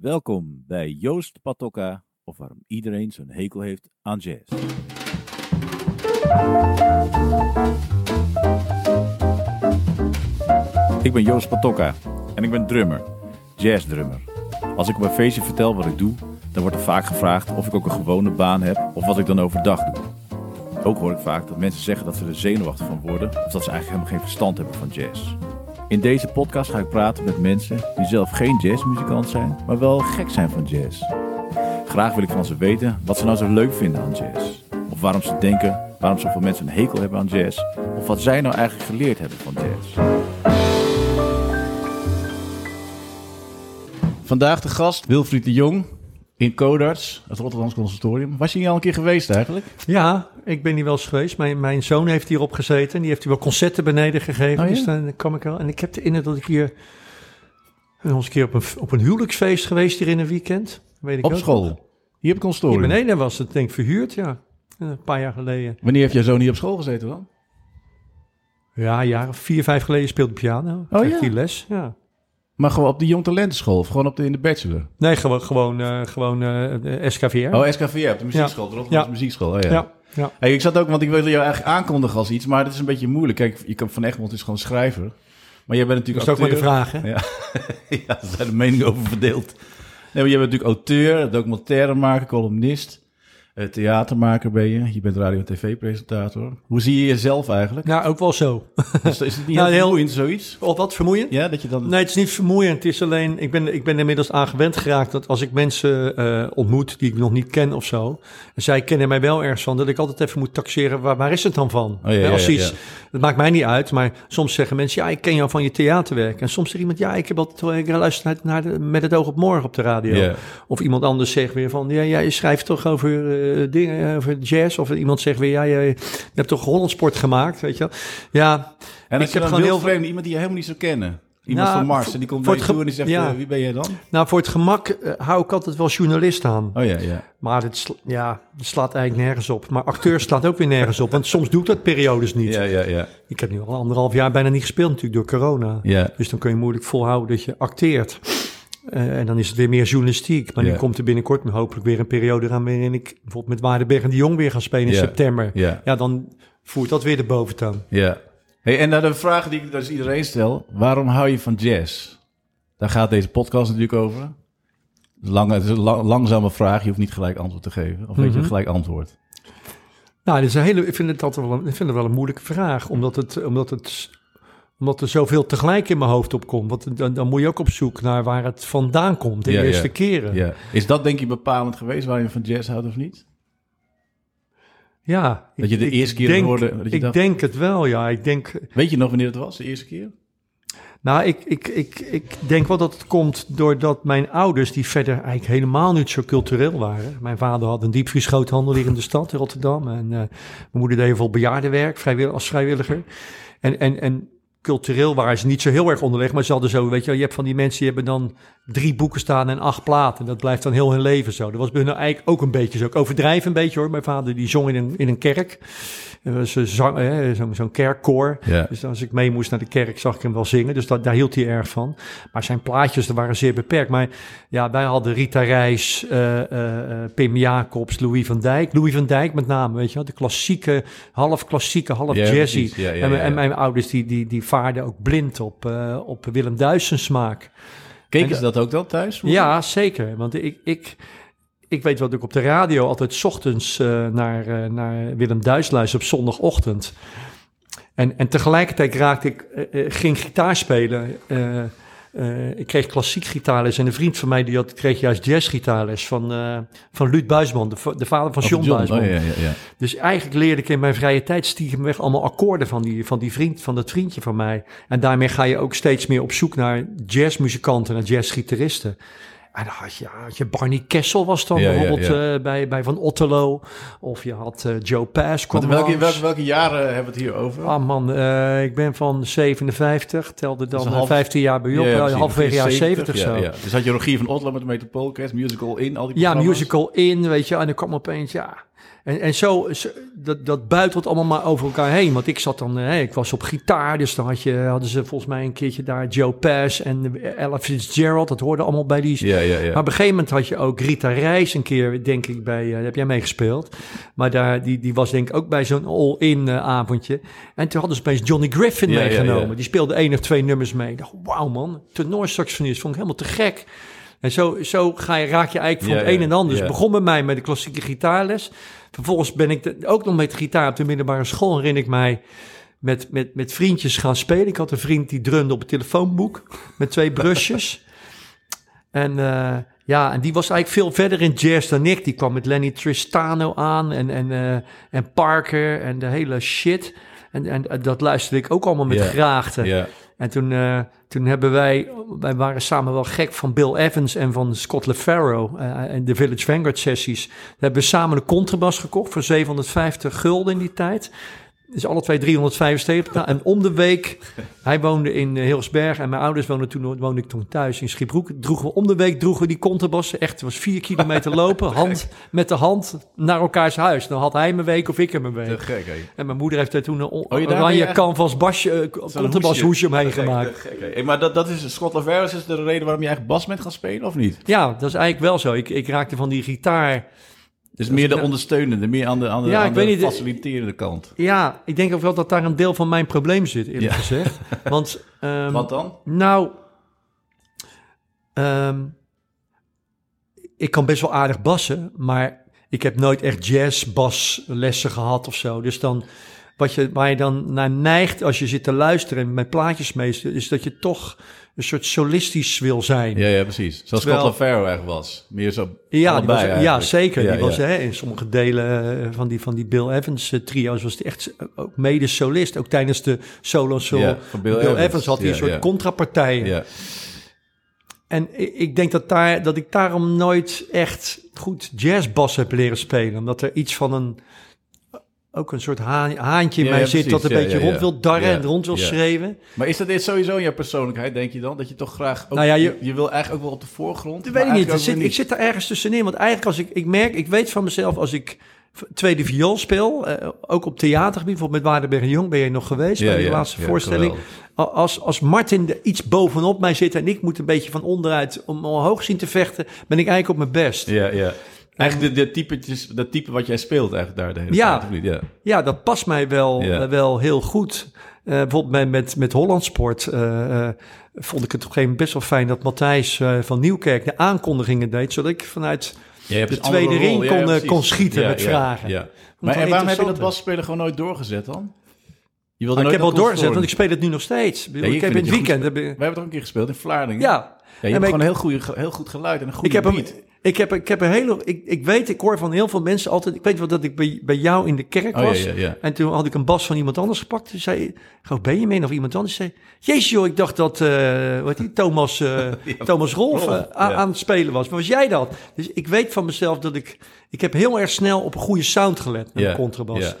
Welkom bij Joost Patokka, of waarom iedereen zo'n hekel heeft aan jazz. Ik ben Joost Patokka en ik ben drummer, jazzdrummer. Als ik op een feestje vertel wat ik doe, dan wordt er vaak gevraagd of ik ook een gewone baan heb of wat ik dan overdag doe. Ook hoor ik vaak dat mensen zeggen dat ze er zenuwachtig van worden of dat ze eigenlijk helemaal geen verstand hebben van jazz. In deze podcast ga ik praten met mensen die zelf geen jazzmuzikant zijn, maar wel gek zijn van jazz. Graag wil ik van ze weten wat ze nou zo leuk vinden aan jazz. Of waarom ze denken waarom zoveel mensen een hekel hebben aan jazz. Of wat zij nou eigenlijk geleerd hebben van jazz. Vandaag de gast Wilfried de Jong in Codarts, het Rotterdamse Conservatorium. Was je hier al een keer geweest eigenlijk? Ja, ik ben hier wel eens geweest. Mijn, mijn zoon heeft hierop gezeten. En die heeft hier wel concerten beneden gegeven. Oh, ja? Dus dan kwam ik wel. En ik heb de indruk dat ik hier... nog eens een keer op een, op een huwelijksfeest geweest hier in een weekend. Weet ik Op ook school? Hier op het Hier beneden was het denk ik verhuurd, ja. Ja, Een paar jaar geleden. Wanneer heeft jouw zoon hier op school gezeten dan? Ja, of vier, vijf geleden speelde piano. Oh, Kreeg ja? die les, ja. Maar gewoon op de Jong Talentenschool of gewoon op de, in de bachelor? Nee, gewoon, gewoon, eh, gewoon eh, SKVR. Oh, SKVR, op de muziekschool, de Rotterdamse Ja. muziekschool. Oh, ja. ja, ja. Hey, ik zat ook, want ik wilde jou eigenlijk aankondigen als iets, maar dat is een beetje moeilijk. Kijk, je kan van Egmond is gewoon schrijver. Maar jij bent Dat natuurlijk is ook maar de vraag, hè? Ja, ja daar zijn de meningen over verdeeld. Nee, maar jij bent natuurlijk auteur, documentairemaker, columnist, eh, theatermaker ben je. Je bent radio- en tv-presentator. Hoe zie je jezelf eigenlijk? Ja, ook wel zo. Is, is het niet Nou, heel vermoeiend, zoiets? Of wat vermoeiend? Ja, dat je dan... Nee, het is niet vermoeiend. Het is alleen, ik ben, ik ben inmiddels aan gewend geraakt dat als ik mensen eh, ontmoet die ik nog niet ken of zo, en zij kennen mij wel ergens van, dat ik altijd even moet taxeren, waar, waar is het dan van? Oh, ja, ja, als iets, ja. Dat maakt mij niet uit, maar soms zeggen mensen, ja, ik ken jou van je theaterwerk. En soms zegt iemand, ja, ik heb altijd ik luister naar, de, met het oog op morgen op de radio. Of iemand anders zegt weer van, ja, ja je schrijft toch over eh, dingen, over jazz. Of iemand zegt weer, ja, je, je hebt toch Hollandsport gemaakt, weet je wel. Ja, En ik heb gewoon heel vreemd, iemand die je helemaal niet zou kennen. Iemand Nou, van Mars, en die komt voor naar je toe en die zegt, ja. eh, wie ben jij dan? nou, voor het gemak eh, hou ik altijd wel journalist aan. Oh ja, ja. Maar het, sla- ja, het slaat eigenlijk nergens op. Maar acteur slaat ook weer nergens op. Want soms doe ik dat periodes niet. Ja, ja, ja. Ik heb nu al anderhalf jaar bijna niet gespeeld natuurlijk door corona. Ja, Dus dan kun je moeilijk volhouden dat je acteert. Eh, en dan is het weer meer journalistiek. Maar nu komt er binnenkort hopelijk weer een periode aan... waarin ik bijvoorbeeld met Waardenberg en de Jong weer ga spelen in september. ja. Ja, dan voert dat weer de boventoon. Ja. Hey, en naar de vraag die ik dus iedereen stel. Waarom hou je van jazz? Daar gaat deze podcast natuurlijk over. Het is, lang, het is een lang- langzame vraag. Je hoeft niet gelijk antwoord te geven. Of weet je Mhm. gelijk antwoord? Nou, dat is een hele, ik vind het altijd wel een, ik vind het wel een moeilijke vraag. Omdat, het, omdat, het, omdat er zoveel tegelijk in mijn hoofd opkomt. Want dan, dan moet je ook op zoek naar waar het vandaan komt. De Ja, ja. eerste keren. Ja. Is dat denk je bepalend geweest waar je van jazz houdt of niet? Ja, Dat je de eerste keer denk, hoorde, dat je ik dacht- denk het wel, ja. Ik denk, Weet je nog wanneer het was, de eerste keer? nou, ik, ik, ik, ik denk wel dat het komt doordat mijn ouders, die verder eigenlijk helemaal niet zo cultureel waren. Mijn vader had een diepvriesgroothandel hier in de stad, in Rotterdam. En eh, mijn moeder deed heel veel bejaardenwerk vrijwillig, als vrijwilliger. En, en, en cultureel waren ze niet zo heel erg onderlegd, maar ze hadden zo, weet je wel, je hebt van die mensen die hebben dan drie boeken staan en acht platen. Dat blijft dan heel hun leven zo. Dat was bij hun eigenlijk ook een beetje zo. Ik overdrijf een beetje hoor. Mijn vader die zong in een, in een kerk. Zo'n zo'n kerkkoor. Dus als ik mee moest naar de kerk, zag ik hem wel zingen. Dus dat, daar hield hij erg van. Maar zijn plaatjes dat waren zeer beperkt. Maar ja, wij hadden Rita Reis, eh, eh, eh, Pim Jacobs, Louis van Dijk. Louis van Dijk met name, weet je wel. De klassieke, half klassieke, half jazzy. ja, en, en mijn ouders die, die, die vaarden ook blind op, op Willem Duisens smaak. Keken En ze dat ook dan thuis? Ja, zeker. Want ik, ik, ik weet wat ik op de radio altijd 's ochtends eh, naar, eh, naar Willem Duis luister op zondagochtend. En, en tegelijkertijd raakte ik, eh, ging gitaar spelen. Eh, ik kreeg klassiek gitaarles en een vriend van mij die had, kreeg juist jazzgitaarles van, eh van Luut Buisman, de, va- de vader van Of John, Buisman. Oh, ja, ja, ja. Dus eigenlijk leerde ik in mijn vrije tijd stiekem weg allemaal akkoorden van die, van die vriend, van dat vriendje van mij. En daarmee ga je ook steeds meer op zoek naar jazzmuzikanten, naar jazzgitaristen. En dan had je, ja, had je Barney Kessel was dan Ja, bijvoorbeeld ja. eh, bij, bij Van Otterlo. Of je had eh, Joe Pass welke, langs. welke, welke jaren hebben we het hier over? Ah man, eh, ik ben van 57, telde dan half- 15 jaar bij je op, Ja, halverwege jaar 70 ja, zo. Ja. Dus had je Rogier van Otlo met de Metropoolcast, Musical In, al die Ja, musical in, weet je. En dan kwam opeens, ja, En, en zo, dat, dat buitelt allemaal maar over elkaar heen. Want ik zat dan, eh, ik was op gitaar, dus dan had je, hadden ze volgens mij een keertje daar Joe Pass en Ella Fitzgerald. Dat hoorde allemaal bij die. Ja, ja, ja. Maar op een gegeven moment had je ook Rita Reis een keer, denk ik, bij, eh, daar heb jij meegespeeld. Maar daar, die, die was denk ik ook bij zo'n all-in eh, avondje. En toen hadden ze opeens Johnny Griffin meegenomen. Die speelde één of twee nummers mee. Ik dacht, wauw man, tenorsaxofonist, vond ik helemaal te gek. En zo, zo ga je, raak je eigenlijk van het een en ander. Dus begon bij mij met de klassieke gitaarles. Vervolgens ben ik de- ook nog met gitaar op de middelbare school, herinner ik mij, met, met, met vriendjes gaan spelen. Ik had een vriend die drumde op het telefoonboek met twee brusjes. en eh, ja, en die was eigenlijk veel verder in jazz dan ik. Die kwam met Lenny Tristano aan en, en, eh, en Parker en de hele shit. En, en, en dat luisterde ik ook allemaal met Ja. graagte. En toen, eh, toen hebben wij, wij waren samen wel gek van Bill Evans en van Scott LeFaro eh, en de Village Vanguard sessies. We hebben samen de contrabas gekocht voor 750 gulden in die tijd. Dus alle twee 375. Nou, en om de week, hij woonde in eh, Hilsberg en mijn ouders woonden toen, woonde ik toen thuis in Schiebroek. Droegen we, om de week droegen we die contrabas. Echt, het was vier kilometer lopen, hand met de hand naar elkaars huis. Dan had hij mijn week of ik hem Te week. gek? En mijn moeder heeft er toen een Oh, oranje echt- canvas basje, eh, Zo'n contrabas hoesje omheen gek, gemaakt. gek? Hey, maar dat, dat is, Scott Laveris is de reden waarom je eigenlijk bas bent gaan spelen, of niet? Ja, dat is eigenlijk wel zo. Ik, ik raakte van die gitaar. Dus meer de ondersteunende, meer aan de, aan de, Ja, aan ik de niet, faciliterende kant. Ja, ik denk ook wel dat daar een deel van mijn probleem zit, eerlijk Ja. gezegd. Want, ehm, Wat dan? nou, ehm, ik kan best wel aardig bassen, maar ik heb nooit echt jazzbaslessen gehad of zo. Dus dan, wat je, waar je dan naar neigt als je zit te luisteren en met plaatjes meester, is dat je toch een soort solistisch wil zijn. Ja, ja, precies. Zoals Terwijl- Scott eigenlijk was. Meer zo Ja, die was, ja zeker. Ja, die was. Hè, in sommige delen eh, van die, van die Bill Evans eh, trio's was hij echt ook mede solist. Ook tijdens de solo's zo. Ja, van Bill Bill, Evans. Evans. had hij een soort contrapartijen. Ja. En ik, ik denk dat, daar, dat ik daarom nooit echt goed jazzbas heb leren spelen. Omdat er iets van een... Ook een soort haan- haantje in Ja, mij ja, zit dat een Ja, beetje rond wil darren en rond wil schreeuwen. Maar is dat dit sowieso in jouw persoonlijkheid, denk je dan? Dat je toch graag... Ook, Nou ja, je- je, wil eigenlijk ook wel op de voorgrond. Dat weet ik niet. zit, ik zit daar ergens tussenin. Want eigenlijk als ik, ik merk, ik weet van mezelf als ik tweede viool speel, eh, ook op theatergebied, bijvoorbeeld met Waardenberg en Jong ben je nog geweest bij die laatste voorstelling. Als, als Martin er iets bovenop mij zit en ik moet een beetje van onderuit om omhoog zien te vechten, ben ik eigenlijk op mijn best. Ja, ja. Eigenlijk de, de typetjes, dat type wat jij speelt eigenlijk daar de hele Ja. tijd, niet? Ja. dat past mij wel, Ja. eh, wel heel goed. Eh, bijvoorbeeld met, met, Hollandsport eh, eh, vond ik het op een gegeven moment best wel fijn dat Matthijs van Nieuwkerk de aankondigingen deed, zodat ik vanuit de tweede ring. Ja, kon, ja, kon schieten Ja, met ja, vragen. Ja. Maar en waarom heb je dat basspelen gewoon nooit doorgezet dan? Je wilde Maar ik heb wel doorgezet, want ik speel het nu nog steeds. Ik, Ja, heb in het het weekend... goed. heb ik- We hebben toch een keer gespeeld in Vlaardingen? ja, Ja, je En hebt ik- gewoon een heel, goede, heel goed geluid en een goede ik heb, een, beat. ik, heb, ik heb een hele... Ik, ik weet, ik hoor van heel veel mensen altijd... Ik weet wel dat ik bij, bij jou in de kerk Oh, ja, was. ja, ja. En toen had ik een bas van iemand anders gepakt. Toen zei geloof Benjamin of iemand anders. zei, jezus joh, ik dacht dat eh, wat die, Thomas, eh, Thomas Rolf, eh, aan, het spelen was. Maar was jij dat? Dus ik weet van mezelf dat ik... Ik heb heel erg snel op een goede sound gelet met Ja, een contrabas.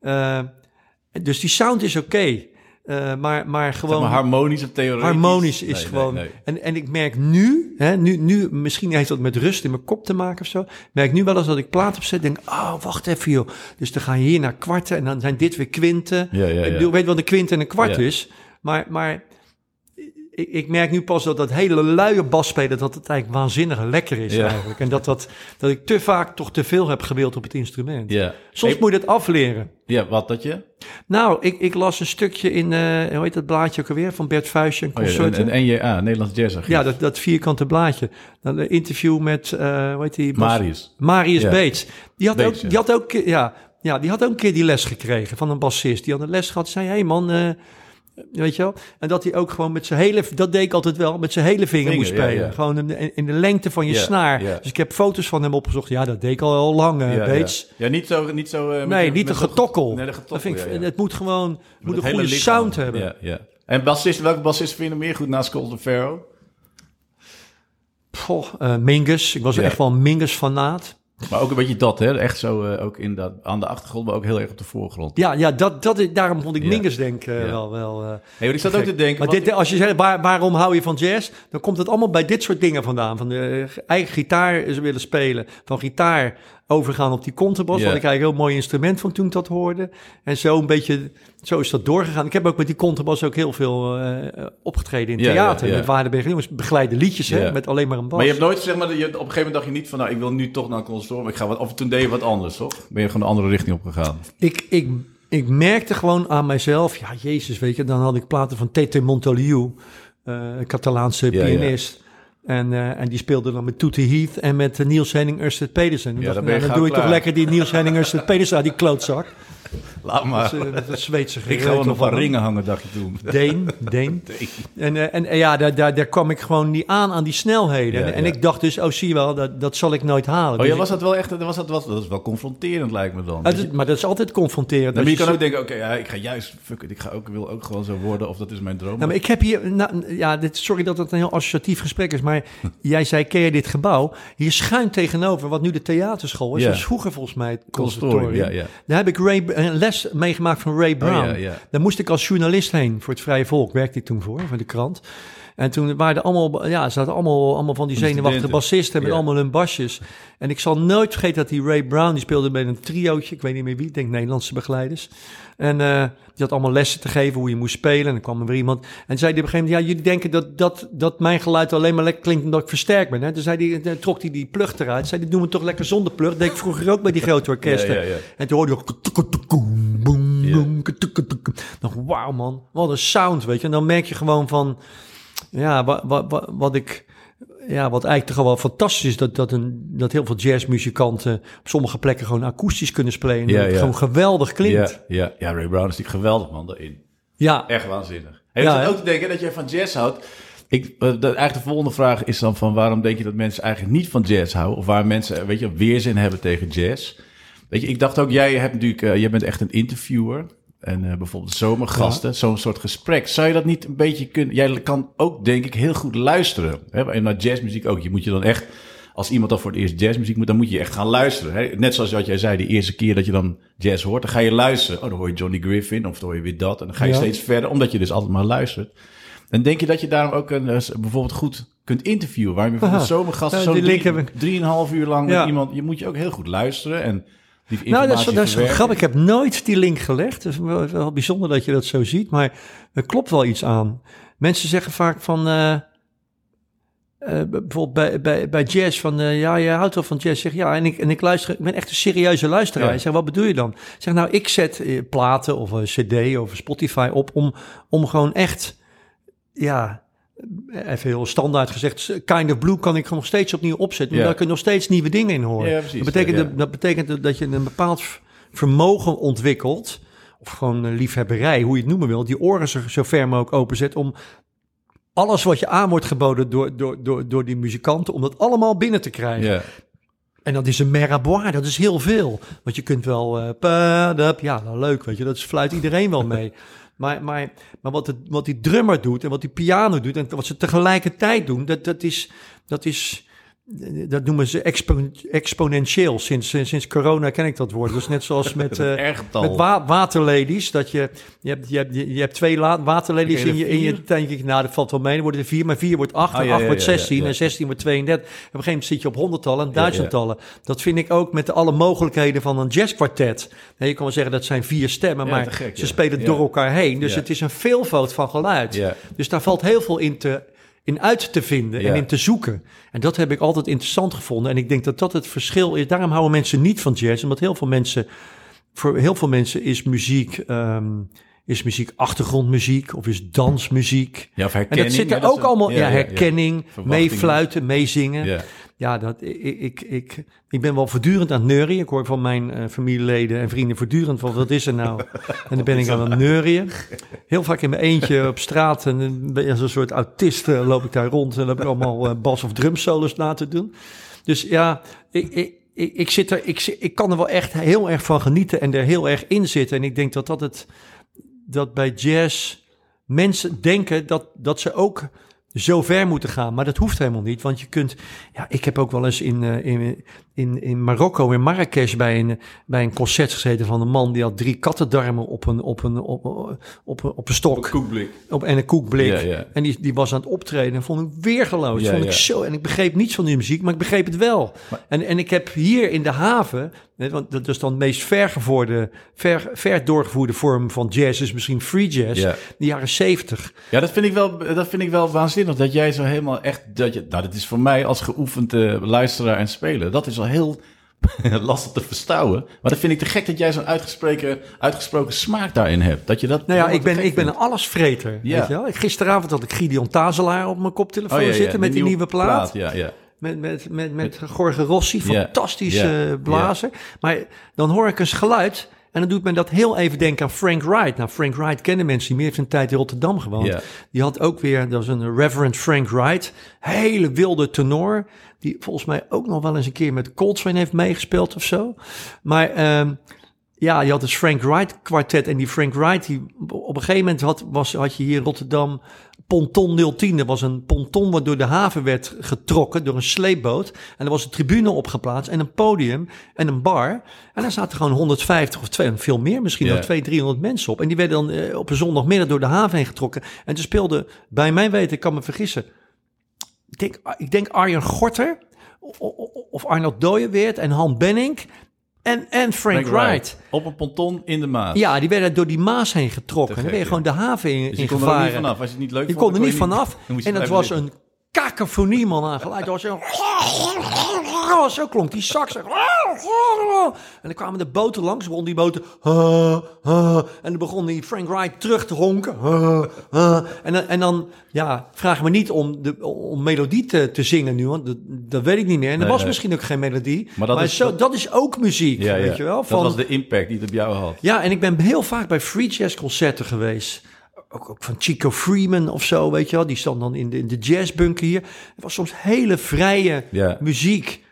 ja. Eh, dus die sound is oké. Eh, maar, maar Zeg gewoon... maar harmonisch of theoretisch? Harmonisch is Nee, gewoon. nee, nee. En, en ik merk nu, hè, nu, nu, misschien heeft dat met rust in mijn kop te maken of zo. Merk nu wel eens dat ik plaat opzet, denk, oh, wacht even joh. Dus dan ga je hier naar kwarten en dan zijn dit weer kwinten. Ja, ja, Ik bedoel, weet wat een kwint en een kwart is. Maar, maar ik, ik merk nu pas dat dat hele luie basspelen, dat het eigenlijk waanzinnig lekker is Ja. eigenlijk. En dat, dat, dat ik te vaak toch te veel heb gewild op het instrument. Ja. Soms moet je dat afleren. Ja, wat dat je? Nou, ik, ik las een stukje in, eh, hoe heet dat blaadje ook alweer, van Bert Vuijsje en Oh, ja, een, NJA, Nederlands Jazz Archief. Ja, dat, dat vierkante blaadje. Dan een interview met, eh hoe heet die? Bas- Marius. Marius Ja. Beets. Die had, Beets, ook, die had ook, ja, ja, die had ook een keer die les gekregen van een bassist. Die had een les gehad, zei, hé hey man, eh, weet je wel. En dat hij ook gewoon met zijn hele, dat deed ik altijd wel, met zijn hele vinger, Vinger, moest spelen. ja. Gewoon in de, in de lengte van je Ja, snaar. ja. Dus ik heb foto's van hem opgezocht. Ja, dat deed ik al heel lang, eh, ja, Beets. Ja. ja, niet zo... Niet zo met Nee, niet met een getokkel. Nee, de getokkel, dat vind ik, ja, ja. Het moet gewoon moet een goede lichaam. sound hebben. Ja, ja. En bassist, welke bassist vind je meer goed naast Scott Farrow? Goh, eh, Mingus. Ik was Ja. echt wel een Mingus-fanaat. Maar ook een beetje dat, hè? Echt zo uh, ook in dat, aan de achtergrond, maar ook heel erg op de voorgrond. Ja, ja dat, dat, is, daarom vond ik Ja. Mingus denk uh, Ja. wel... wel uh, Hey, ik zat ook te denken... maar dit, als je zegt, waar, waarom hou je van jazz? Dan komt het allemaal bij dit soort dingen vandaan. Van de eigen gitaar willen spelen. Van gitaar overgaan op die contrabas. Wat ik eigenlijk een heel mooi instrument vond toen ik dat hoorde. En zo een beetje, zo is dat doorgegaan. Ik heb ook met die contrabas ook heel veel uh, opgetreden in Ja, theater. ja. Met Waardenberg jongens, begeleide liedjes hè, met alleen maar een bas. Maar je hebt nooit, zeg maar, dat je, op een gegeven moment dacht je niet van, nou, ik wil nu toch naar een conservatorium. Ik ga wat, of toen deed je wat anders, toch? Ben je gewoon een andere richting opgegaan? Ik, ik, ik merkte gewoon aan mijzelf, ja, Jezus, weet je, dan had ik platen van Tete Montoliu, uh, een Catalaanse Ja, pianist. En, uh, en die speelde dan met Toete Heath en met uh, Niels Henning Ørsted Pedersen. Ja, dan nou, gauw doe je toch lekker die Niels Henning Ørsted Pedersen, die klootzak. Laat maar. Dat, is, uh, Zweedse ik ga wel gereutel nog van ringen hangen, dacht je toen. Deen, Deen. En, uh, en uh, ja, daar, daar, daar kwam ik gewoon niet aan, aan die snelheden. Ja, en, ik dacht dus, oh zie je wel, dat, dat zal ik nooit halen. Oh Dus ja, ik- was dat wel echt, was dat, was, dat is wel confronterend lijkt me dan. Dat dat- maar dat is altijd confronterend. Nou, maar je kan ook denken, oké, ja, ik ga juist, fuck it, ik ga ook, wil ook gewoon zo worden, of dat is mijn droom. Nou, maar ik heb hier, nou, ja, dit, sorry dat het een heel associatief gesprek is, maar jij zei, ken je dit gebouw? Hier schuin tegenover, wat nu de theaterschool is, Ja. dat is vroeger volgens mij het Conservatorium, ja, ja. Daar heb ik Ray, een les meegemaakt van Ray Brown. Oh, ja. Daar moest ik als journalist heen, voor het Vrije Volk werkte ik toen voor, voor de krant. En toen waren er allemaal, ja, zaten allemaal, allemaal van die die zenuwachtige bassisten met Ja. allemaal hun basjes. En ik zal nooit vergeten dat die Ray Brown, die speelde bij een triootje, ik weet niet meer wie, ik denk Nederlandse begeleiders. En eh, die had allemaal lessen te geven hoe je moest spelen. En dan kwam er weer iemand en zei die op een gegeven moment, ja, jullie denken dat, dat, dat mijn geluid alleen maar lekker klinkt omdat ik versterkt ben. Hè? Toen zei die, dan trok hij die plug eruit, zei die, doen we toch lekker zonder plug. Dat deed ik vroeger ook bij die grote orkesten. Ja, ja, ja. En toen hoorde je ook... Dan wauw man, wat een sound, weet je. En dan merk je gewoon van, ja, wat, wat, wat, ik, ja, wat eigenlijk toch wel fantastisch is, dat, dat, een, dat heel veel jazzmuzikanten op sommige plekken gewoon akoestisch kunnen spelen. En Ja, dat het ja. gewoon geweldig klinkt. Ja, ja, ja, Ray Brown is natuurlijk geweldig, man, daarin. Ja, Echt waanzinnig. Hey, Ja, hè? ook te denken dat jij van jazz houdt. Ik, eh, de, eigenlijk de volgende vraag is dan van waarom denk je dat mensen eigenlijk niet van jazz houden? Of waar mensen, weet je, weerzin hebben tegen jazz? Weet je, ik dacht ook, jij hebt natuurlijk, eh, jij bent echt een interviewer. En eh, bijvoorbeeld zomergasten, zo'n soort gesprek. Zou je dat niet een beetje kunnen... Jij kan ook, denk ik, heel goed luisteren. Hè? En naar jazzmuziek ook. Je moet je dan echt... Als iemand dan voor het eerst jazzmuziek moet, dan moet je echt gaan luisteren. Hè? Net zoals wat jij zei, die eerste keer dat je dan jazz hoort, dan ga je luisteren. Oh, dan hoor je Johnny Griffin of dan hoor je weer dat. En dan ga je Ja. steeds verder, omdat je dus altijd maar luistert. En denk je dat je daarom ook een, eh, bijvoorbeeld goed kunt interviewen? Waarom je voor Aha. een zomergast Ja, zo die drie, drieënhalf uur lang met iemand... Je moet je ook heel goed luisteren en die nou, dat is, dat is grappig. Ik heb nooit die link gelegd. Het is wel, wel bijzonder dat je dat zo ziet, maar er klopt wel iets aan. Mensen zeggen vaak van, eh, eh, bijvoorbeeld bij, bij, bij jazz, van eh, ja, je houdt wel van jazz. Zeg ja, en ik, en ik luister, ik ben echt een serieuze luisteraar. Ja. Ik zeg, wat bedoel je dan? Ik zeg, nou, ik zet platen of een CD of Spotify op om, om gewoon echt, ja, even heel standaard gezegd, Kind of Blue kan ik nog steeds opnieuw opzetten, Ja. omdat ik er nog steeds nieuwe dingen in. Ja, precies. Dat betekent, Ja. dat, betekent dat je een bepaald vermogen ontwikkelt, of gewoon liefhebberij, hoe je het noemen wil, die oren zo, zo ver mogelijk openzet om alles wat je aan wordt geboden door, door, door, door die muzikanten, om dat allemaal binnen te krijgen. En dat is een meraboir, dat is heel veel. Want je kunt wel, padap, ja, nou leuk, weet je, dat fluit iedereen wel mee. Maar, maar, maar wat, het, wat die drummer doet en wat die piano doet en wat ze tegelijkertijd doen, dat, dat is, dat is, dat noemen ze expo, exponentieel. Sinds, sinds corona ken ik dat woord. Is net zoals met, getal. met wa waterladies. Dat je, je, hebt, je, hebt, je hebt twee la- waterladies in je, in je tankje. Nou, dat valt wel mee. Dan worden er vier, maar vier wordt acht. Oh, en ja, acht ja, wordt ja, ja, 16 ja. en 16 wordt 32. Op een gegeven moment zit je op honderdtallen en duizendtallen. Dat vind ik ook met alle mogelijkheden van een jazzkwartet. Nee, je kan wel zeggen dat zijn vier stemmen, maar gek, ze spelen door elkaar heen. Dus het is een veelvoud van geluid. Dus daar valt heel veel in te in uit te vinden en Ja. in te zoeken. En dat heb ik altijd interessant gevonden. En ik denk dat dat het verschil is. Daarom houden mensen niet van jazz. Omdat heel veel mensen, voor heel veel mensen is muziek, ehm, is muziek achtergrondmuziek of is dansmuziek. Ja, of En herkenning. dat zit er ook allemaal, ja, ja, herkenning, meefluiten, meezingen. Ja. Dat, ik, ik, ik, ik ben wel voortdurend aan het neurien. Ik hoor van mijn eh, familieleden en vrienden voortdurend van wat is er nou? En dan ben ik aan het neurien. Heel vaak in mijn eentje op straat en ben je als een soort autist eh, loop ik daar rond en heb ik allemaal eh, bas- of drumsolos na te doen. Dus ja, ik, ik, ik, ik zit er, ik, ik kan er wel echt heel erg van genieten en er heel erg in zitten. En ik denk dat dat het, dat bij jazz mensen denken dat, dat ze ook zo ver moeten gaan. Maar dat hoeft helemaal niet, want je kunt... Ja, ik heb ook wel eens in, eh, in, in, in Marokko, in Marrakesh, bij een, bij een concert gezeten van een man... die had drie kattendarmen op een, op een, op, op, op een stok. Koekblik. Op, en een koekblik. Ja, ja. En die, die was aan het optreden en vond ik weergeloos. Ja, vond ik zo, en ik begreep niets van die muziek, maar ik begreep het wel. En, en ik heb hier in de haven, want dat is dan de meest vergevoerde, ver, ver doorgevoerde vorm van jazz, is misschien free jazz, Ja. de jaren zeventig. Ja, dat vind ik wel, dat vind ik wel waanzinnig. Dat jij zo helemaal echt, dat je, nou, dat is voor mij als geoefend eh, luisteraar en speler, dat is al heel lastig te verstouwen. Maar dat vind ik te gek dat jij zo'n uitgesproken, uitgesproken smaak daarin hebt. Dat je dat. Nou ja, ik ben, ik ben een allesvreter. Ja. Weet je wel? Gisteravond had ik Gideon Tazelaar op mijn koptelefoon Oh, ja, zitten met die nieuwe plaat. Ja, ja. Met, met, met, met Jorge Rossi, fantastische blazer. Maar dan hoor ik eens geluid en dan doet men dat heel even denken aan Frank Wright. Nou, Frank Wright kennen mensen die meer heeft een tijd in Rotterdam gewoond. Die had ook weer, dat was een Reverend Frank Wright, hele wilde tenor. Die volgens mij ook nog wel eens een keer met Coltrane heeft meegespeeld of zo. Maar ehm, ja, je had dus Frank Wright kwartet. En die Frank Wright, die op een gegeven moment had, was, had je hier in Rotterdam Ponton 010. Dat was een ponton wat door de haven werd getrokken door een sleepboot. En er was een tribune opgeplaatst en een podium en een bar. En daar zaten gewoon 150 of twee, veel meer misschien, wel 200, 300 mensen op. En die werden dan eh, op een zondagmiddag door de haven heen getrokken. En toen speelde, bij mijn weten, ik kan me vergissen, ik denk, ik denk Arjen Gorter of Arnold Dooyeweert en Han Benning en, en Frank, Wright. Op een ponton in de Maas. Ja, die werden door die Maas heen getrokken. Dan ben je gewoon de haven in, Dus je in kon er ook niet gevaren. vanaf. Als je het niet leuk Je vond, kon er niet vanaf. En blijven was zitten. een kakofonie man aan geluid. Dat was een... Zo klonk die sax. En dan kwamen de boten langs. begon die boten... En dan begon die Frank Wright terug te honken. En dan, en dan ja, vraag me niet om, de, om melodie te, te zingen nu. Want dat, dat weet ik niet meer. En er Nee, was nee. misschien ook geen melodie. Maar dat dat, is- zo, dat is ook muziek, Ja, ja. weet je wel. Dat Van, was de impact die het op jou had. ja, en ik ben heel vaak bij free jazz concerten geweest. Ook, ook van Chico Freeman of zo, weet je wel. Die stond dan in de, in de jazzbunker hier. Het was soms hele vrije Ja. muziek.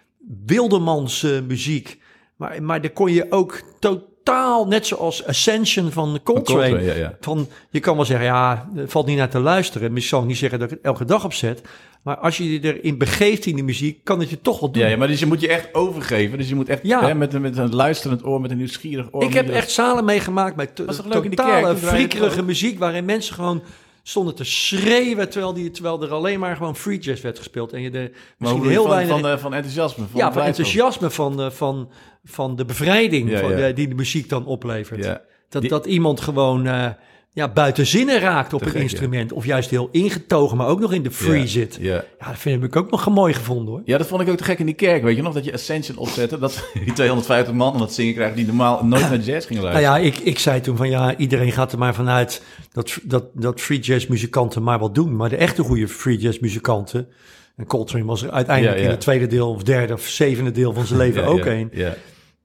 Wildemans eh, muziek. Maar, maar daar kon je ook totaal, net zoals Ascension van Coltrane. Coltrane, ja, ja. Van, je kan wel zeggen, ja, het valt niet naar te luisteren. Ik zal niet zeggen dat ik het elke dag opzet. Maar als je je erin begeeft in die muziek, kan het je toch wel doen. Ja, ja, maar dus je moet je echt overgeven. Dus je moet echt Ja. hè, met, een- met een luisterend oor, met een nieuwsgierig oor. Ik heb echt zalen meegemaakt met de totale friekerige muziek... waarin mensen gewoon stonden te schreeuwen... terwijl, die, terwijl er alleen maar gewoon free jazz werd gespeeld. En je de, misschien heel van, weinig... van, eh, van enthousiasme. Van ja, van enthousiasme van, eh, van, van de bevrijding Ja, van, ja. die de muziek dan oplevert. Ja. Dat, Die- dat iemand gewoon eh, ja, buiten zinnen raakt op Te een gek, ja. instrument. Of juist heel ingetogen, maar ook nog in de free Ja, zit. Ja. Ja, dat vind ik ook nog mooi gevonden hoor. ja, dat vond ik ook te gek in die kerk. Weet je nog dat je Ascension opzette? Dat die 250 man aan het zingen krijgen die normaal nooit naar jazz gingen Nou luisteren. ja, ik, ik zei toen van ja, iedereen gaat er maar vanuit dat, dat, dat free jazz muzikanten maar wat doen. Maar de echte goede free jazz muzikanten, en Coltrane was er uiteindelijk in het tweede deel of derde of zevende deel van zijn leven ook ja, een.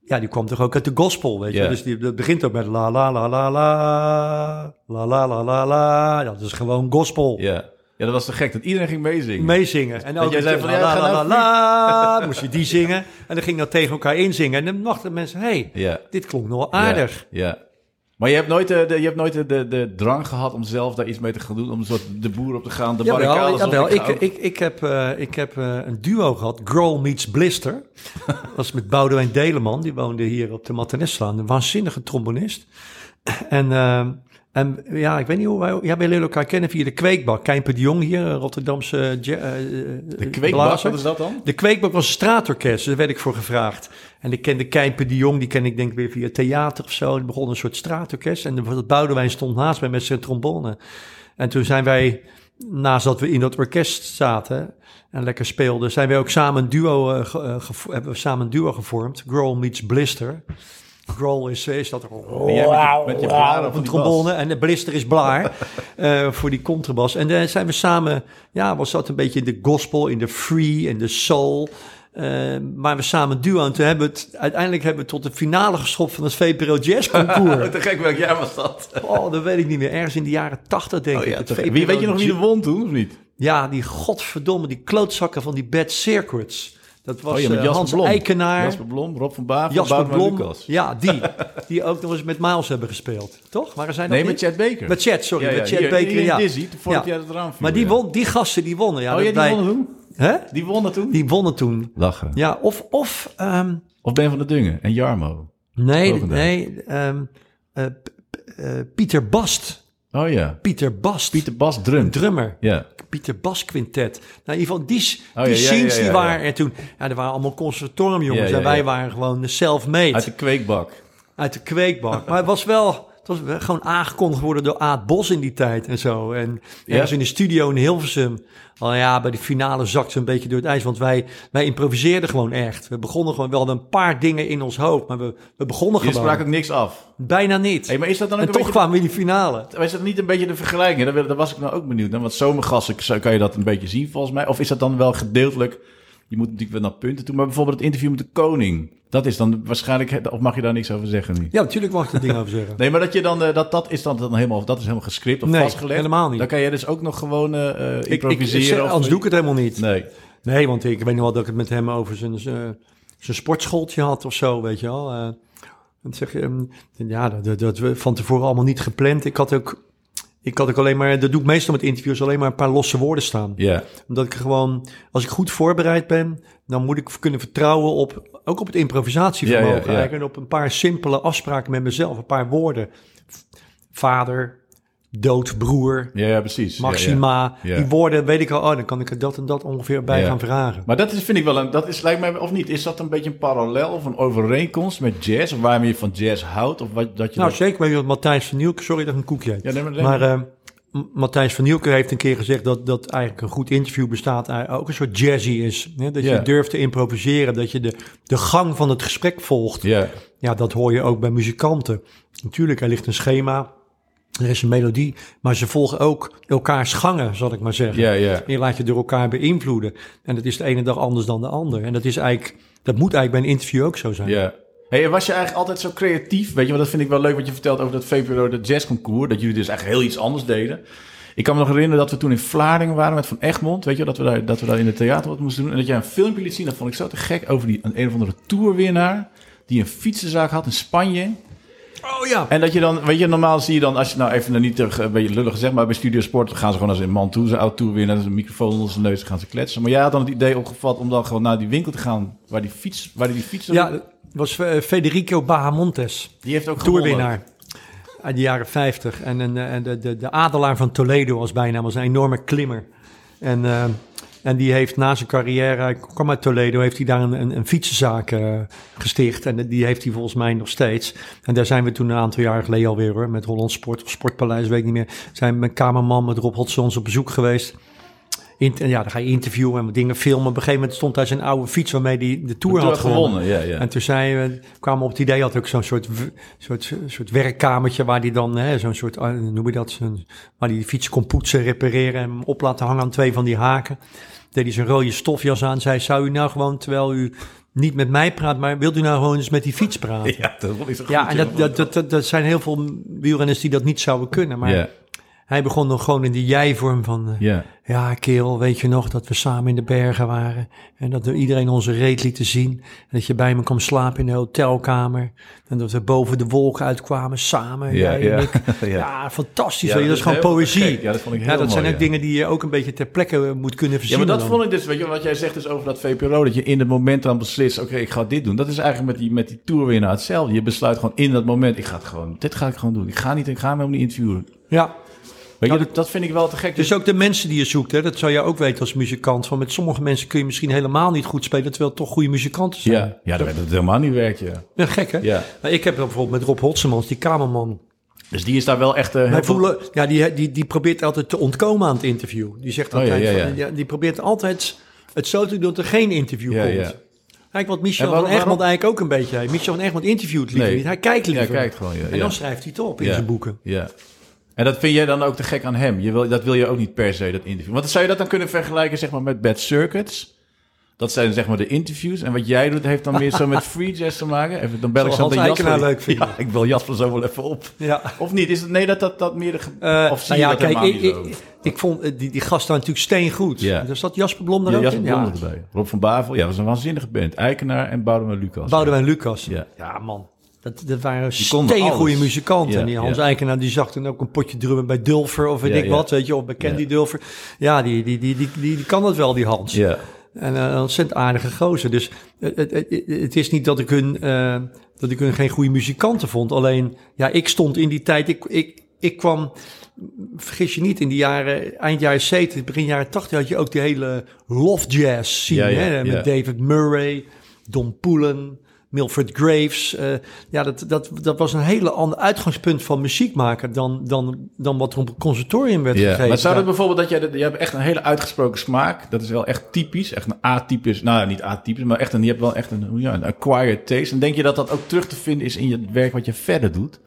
Ja. Ja, die kwam toch ook uit de gospel, weet je. Ja. Dus die, dat begint ook met la la la la la, la la la la la. Dat is gewoon gospel. Ja. ja, dat was te gek. Dat iedereen ging meezingen. Meezingen. En ook jij zei van, ja, la la la nou la, moest je die zingen. En dan ging dat tegen elkaar inzingen. En dan dachten mensen, hé, hey, Ja. dit klonk nog wel aardig. Ja, ja. Maar je hebt nooit, de, de, je hebt nooit de, de, de drang gehad om zelf daar iets mee te gaan doen. Om soort de boer op te gaan, de barricades op. jawel. Ik Ik, ik, ik heb, eh, ik heb eh, een duo gehad, Grohl meets Blister. Dat was met Boudewijn Deleman, die woonde hier op de Martinezlaan. Een waanzinnige trombonist. En, eh, en ja, ik weet niet hoe wij... Ja, wij leren elkaar kennen via de Kweekbak. Kijper de Jong hier, Rotterdamse eh, de kweekbak, wat is dat dan? De Kweekbak was een straatorkest, daar werd ik voor gevraagd. En ik kende Kijper de Jong, die ken ik denk ik weer via theater of zo. Die begon een soort straatorkest en de Boudewijn stond naast mij met zijn trombone. En toen zijn wij, naast dat we in dat orkest zaten en lekker speelden, zijn wij ook samen een duo, eh, eh, hebben we samen een duo gevormd. Grohl meets Blister. Grohl is, is dat... Ben jij met je, met je blaren Op een trombone en de blister is blaar eh, voor die contrabas. En dan zijn we samen, ja, was dat een beetje in de gospel, in de free en de soul. eh, maar we samen duo en toen hebben we het, uiteindelijk hebben we tot de finale geschopt van het VPRO Jazz? Concours. te gek, welk jaar was dat? oh, dat weet ik niet meer. Ergens in de jaren tachtig denk Oh, ik. ja, het. VPRO weet je nog wie er J- won toen, of niet? Ja, die godverdomme, die klootzakken van die Bad Circuits. Dat was Oh ja, eh, Jasper Hans Blom. Eikenaar. Jasper Blom, Rob van Bavel, Jasper Blom, Lucas. ja, die. Die ook nog eens met Miles hebben gespeeld. Toch? Waren zij dat Nee, niet? met Chad Baker. Met Chat, sorry. Ja, ja, met Chat hier- Baker, hier ja. Dizzy, voordat Ja. jij het eraan viel, Maar die, won, die gasten, die wonnen. Ja, oh die wij- wonnen toen? Hè? Die wonnen toen? Die wonnen toen. Lachen. Ja, of... of ehm, Of Ben van der Dungen en Jarmo. nee, nee. ehm, eh, eh, Pieter Bast. Oh ja. Pieter Bast. Pieter Bas drum. drummer. Ja. Pieter Bas Quintet. Nou, in ieder geval, die, Oh, die ja, scenes ja, ja, die waren er toen. Ja, er waren allemaal conservatoriumjongens. En wij waren gewoon self-made. Uit de kweekbak. Uit de kweekbak. maar het was wel... Was wel gewoon aangekondigd worden door Aad Bos in die tijd en zo. En Ja. ergens in de studio in Hilversum. Al ja, bij de finale zakte ze een beetje door het ijs. Want wij, wij improviseerden gewoon echt. We begonnen gewoon... We hadden een paar dingen in ons hoofd. Maar we, we begonnen Je gewoon. sprak ook niks af. Bijna niet. Hey, maar is dat dan ook en een toch beetje... kwamen we in die finale. Is dat niet een beetje de vergelijking? Daar, was ik nou ook benieuwd naar. Want zomergassen zo kan je dat een beetje zien volgens mij. Of is dat dan wel gedeeltelijk... Je moet natuurlijk wel naar punten toe. Maar bijvoorbeeld het interview met de koning. Dat is dan waarschijnlijk... Of mag je daar niks over zeggen nu? Ja, natuurlijk mag ik er dingen over zeggen. Nee, maar dat je dan... eh, dat, dat is dan, dan helemaal... Dat is helemaal gescript of Nee, vastgelegd. helemaal niet. Dan kan je dus ook nog gewoon eh, eh, Ik- ik, improviseren. ik, of- anders doe ik het helemaal niet. Nee. Nee, want ik weet nog wel dat ik het met hem over zijn, zijn, sportschooltje had of zo, weet je wel. Dan zeg je, ehm, ja, dat, dat, dat we van tevoren allemaal niet gepland. Ik had ook, ik had ook alleen maar, dat doe ik meestal met interviews, alleen maar een paar losse woorden staan. Ja. Omdat ik gewoon, als ik goed voorbereid ben, dan moet ik kunnen vertrouwen op, ook op het improvisatievermogen. En op een paar simpele afspraken met mezelf, een paar woorden. Vader, dood, broer, Ja, precies. Maxima, Ja. die woorden weet ik al, oh, dan kan ik er dat en dat ongeveer bij Ja. gaan vragen. Maar dat is, vind ik wel een, dat is, lijkt mij, of niet, is dat een beetje een parallel of een overeenkomst met jazz? Of waarmee je van jazz houdt? Of wat, dat je Nou, dat- zeker weet je wat Matthijs van Nieuwke, sorry dat ik een koekje eet. Ja, nee, maar, Maar eh, M- Matthijs van Nieuwke heeft een keer gezegd dat, dat eigenlijk een goed interview bestaat uit ook een soort jazzy is. Hè? Dat je durft te improviseren, dat je de, de gang van het gesprek volgt. ja, Ja, dat hoor je ook bij muzikanten. Natuurlijk, er ligt een schema, er is een melodie, maar ze volgen ook elkaars gangen, zal ik maar zeggen. ja, ja. En je laat je door elkaar beïnvloeden. En dat is de ene dag anders dan de ander. En dat is eigenlijk, dat moet eigenlijk bij een interview ook zo zijn. Ja. Hey, was je eigenlijk altijd zo creatief? Weet je, want dat vind ik wel leuk wat je vertelt over dat VPRO, dat jazzconcours. Dat jullie dus eigenlijk heel iets anders deden. Ik kan me nog herinneren dat we toen in Vlaardingen waren met Van Egmond. Weet je, dat we daar, dat we daar in het theater wat moesten doen. En dat jij een filmpje liet zien, dat vond ik zo te gek. Over die, een, een of andere tourwinnaar. Die een fietsenzaak had in Spanje. Oh ja. En dat je dan, weet je, normaal zie je dan, als je nou even niet te- een beetje lullig gezegd, maar bij Studio Sport gaan ze gewoon als een man toe, zijn tour winnen, en een microfoon onder zijn neus gaan ze kletsen. Maar jij had dan het idee opgevat om dan gewoon naar die winkel te gaan waar die fiets, waar die, fiets, Ja, dat was eh, Federico Bahamontes. die heeft ook gewonnen. toerwinnaar uit de jaren 50. En, eh, en de, de, de adelaar van Toledo als bijnaam, was een enorme klimmer. En, eh, en die heeft na zijn carrière, hij kwam uit Toledo, heeft hij daar een, een, fietsenzaak eh, gesticht. En die heeft hij volgens mij nog steeds. En daar zijn we toen een aantal jaar geleden alweer hoor, met Holland Sport of Sportpaleis, weet ik niet meer. Zijn met kamerman, met Rob Hodgsons op bezoek geweest. Ja, dan ga je interviewen en dingen filmen. Op een gegeven moment stond daar zijn oude fiets waarmee hij de Tour De had gewonnen. ja, ja. En toen zei we, kwamen we op het idee, had ook zo'n soort, soort, soort werkkamertje waar die dan, hè, zo'n soort, ah, noem je dat, waar die de fiets kon poetsen, repareren en hem op laten hangen aan twee van die haken. Deed hij zijn rode stofjas aan, zei, zou u nou gewoon, terwijl u niet met mij praat, maar wilt u nou gewoon eens met die fiets praten? Ja, dat zo goed. Ja, en dat, dat, dat, dat, zijn heel veel wielrenners die dat niet zouden kunnen. Maar hij begon dan gewoon in die jij-vorm van... eh, ja. ja, kerel, weet je nog dat we samen in de bergen waren en dat we iedereen onze reet lieten zien. En dat je bij me kwam slapen in de hotelkamer en dat we boven de wolken uitkwamen samen. Ja, jij ja. en ik. Ja. Ja, fantastisch. Ja, je, dat is gewoon poëzie. gek. Ja, dat vond ik heel Ja, dat zijn ook ja. dingen die je ook een beetje ter plekke moet kunnen Ja, verzinnen. maar dat dan. vond ik dus, weet je, wat jij zegt dus over dat VPRO, dat je in het moment dan beslist, oké, ik ga dit doen. Dat is eigenlijk met die, met die tourwinnaar hetzelfde. Je besluit gewoon in dat moment, ik ga het gewoon, dit ga ik gewoon doen. Ik ga niet, ik ga hem niet interviewen. Ja, Nou, dat, dat vind ik wel te gek. dus ook de mensen die je zoekt, hè, dat zou je ook weten als muzikant. Van met sommige mensen kun je misschien helemaal niet goed spelen, terwijl het toch goede muzikanten zijn. ja, ja, dat dat het helemaal niet werkt, ja. Ja, gek hè? ja. Nou, ik heb dan bijvoorbeeld met Rob Hotsemans, die kamerman. Dus die is daar wel echt... veel- voelen, ja, die, die, die probeert altijd te ontkomen aan het interview. Die zegt Oh, ja, altijd, ja, van, die probeert altijd het zo te doen dat er geen interview komt. ja. Eigenlijk wat Michel waarom- van Egmond eigenlijk ook een beetje. Michel van Egmond interviewt liever Nee. niet. Hij kijkt Ja, liever. kijkt gewoon, en dan schrijft hij het op in zijn boeken. Ja. En dat vind jij dan ook te gek aan hem? Je wil, dat wil je ook niet per se, dat interview. Want zou je dat dan kunnen vergelijken zeg maar, met Bad Circuits? Dat zijn zeg maar de interviews. En wat jij doet heeft dan meer zo met free jazz te maken. Even, dan bel ik zo Jasper. Eikenaar leuk vinden. Ja, ik bel Jasper zo wel even op. Ja. Of niet? Is het, nee, dat dat, dat meer de... Eh, of zie nou je ja, dat kijk, ik, ik, ik vond eh, die, die gasten natuurlijk steengoed. Ja. Dus dat Jasper Blom er Ja, ook Jasper in? Blom Ja. erbij. Rob van Bavel, ja, dat was een waanzinnige band. Eikenaar en Boudewijn Lucas. Boudewijn Lucas. Ja. Ja, man. Dat, dat waren steengoede alles. muzikanten. Ja, en die Hans ja. Eikenaar die zag toen ook een potje drummen bij Dulfer of weet Ja, ik wat, weet je, of bij Candy. Dulfer. Ja, die, die, die, die, die, die kan dat wel, die Hans. Ja. En eh, een ontzettend aardige gozer. Dus het, het, het, is niet dat ik hun, eh, dat ik hun geen goede muzikanten vond. Alleen, ja, ik stond in die tijd, ik, ik, ik kwam, vergis je niet, in de jaren, eind jaren 70, begin jaren 80 had je ook die hele love jazz scene. Ja, ja, hè, met ja. David Murray, Don Poelen, Milford Graves. eh, ja, dat, dat, dat was een hele ander uitgangspunt van muziek maken dan, dan, dan wat er op het conservatorium werd Ja, gegeven. maar zou dat Ja. bijvoorbeeld dat jij, je hebt echt een hele uitgesproken smaak. Dat is wel echt typisch, echt een atypisch, nou niet atypisch, maar echt een, je hebt wel echt een, ja, een acquired taste. En denk je dat dat ook terug te vinden is in je werk wat je verder doet?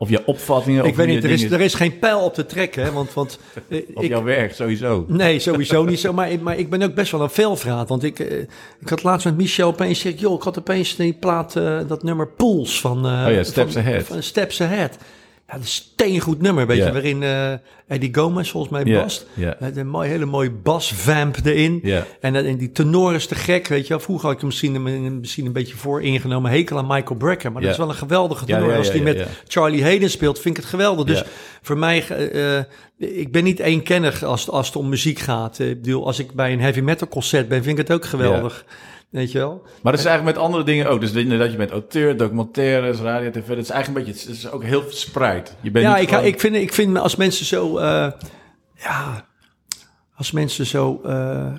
Of je opvattingen? Ik weet niet, er is, er is geen pijl op te trekken, hè, want, want eh, Op ik, jouw werk, sowieso. Nee, sowieso niet zo. Maar, maar ik ben ook best wel een veelvraat. Want ik, eh, ik had laatst met Michel opeens zeg, joh, ik had opeens die plaat, eh, dat nummer Pools van... Oh ja, Steps van, Ahead. Van Steps Ahead. Ja, dat is een steengoed nummer, weet je, waarin eh, Eddie Gomez volgens mij bast. ja. Met een mooi, hele mooie basvamp erin. En, die tenor is te gek, weet je wel. Vroeger had ik hem misschien, een- misschien een beetje voor ingenomen. Hekel aan Michael Brecker. Maar dat is wel een geweldige tenor. Als die met. Charlie Hayden speelt, vind ik het geweldig. Dus voor mij, eh, eh, ik ben niet eenkennig als, als het om muziek gaat. Ik bedoel, als ik bij een heavy metal concert ben, vind ik het ook geweldig. Weet je wel? Maar dat is eigenlijk met andere dingen ook. Dus dat je bent auteur, documentaires, radio, tv. Dat is eigenlijk een beetje, het is ook heel verspreid. Je bent Ja, ik, gewoon- ik, vind, ik vind als mensen zo, eh, ja, als mensen zo eh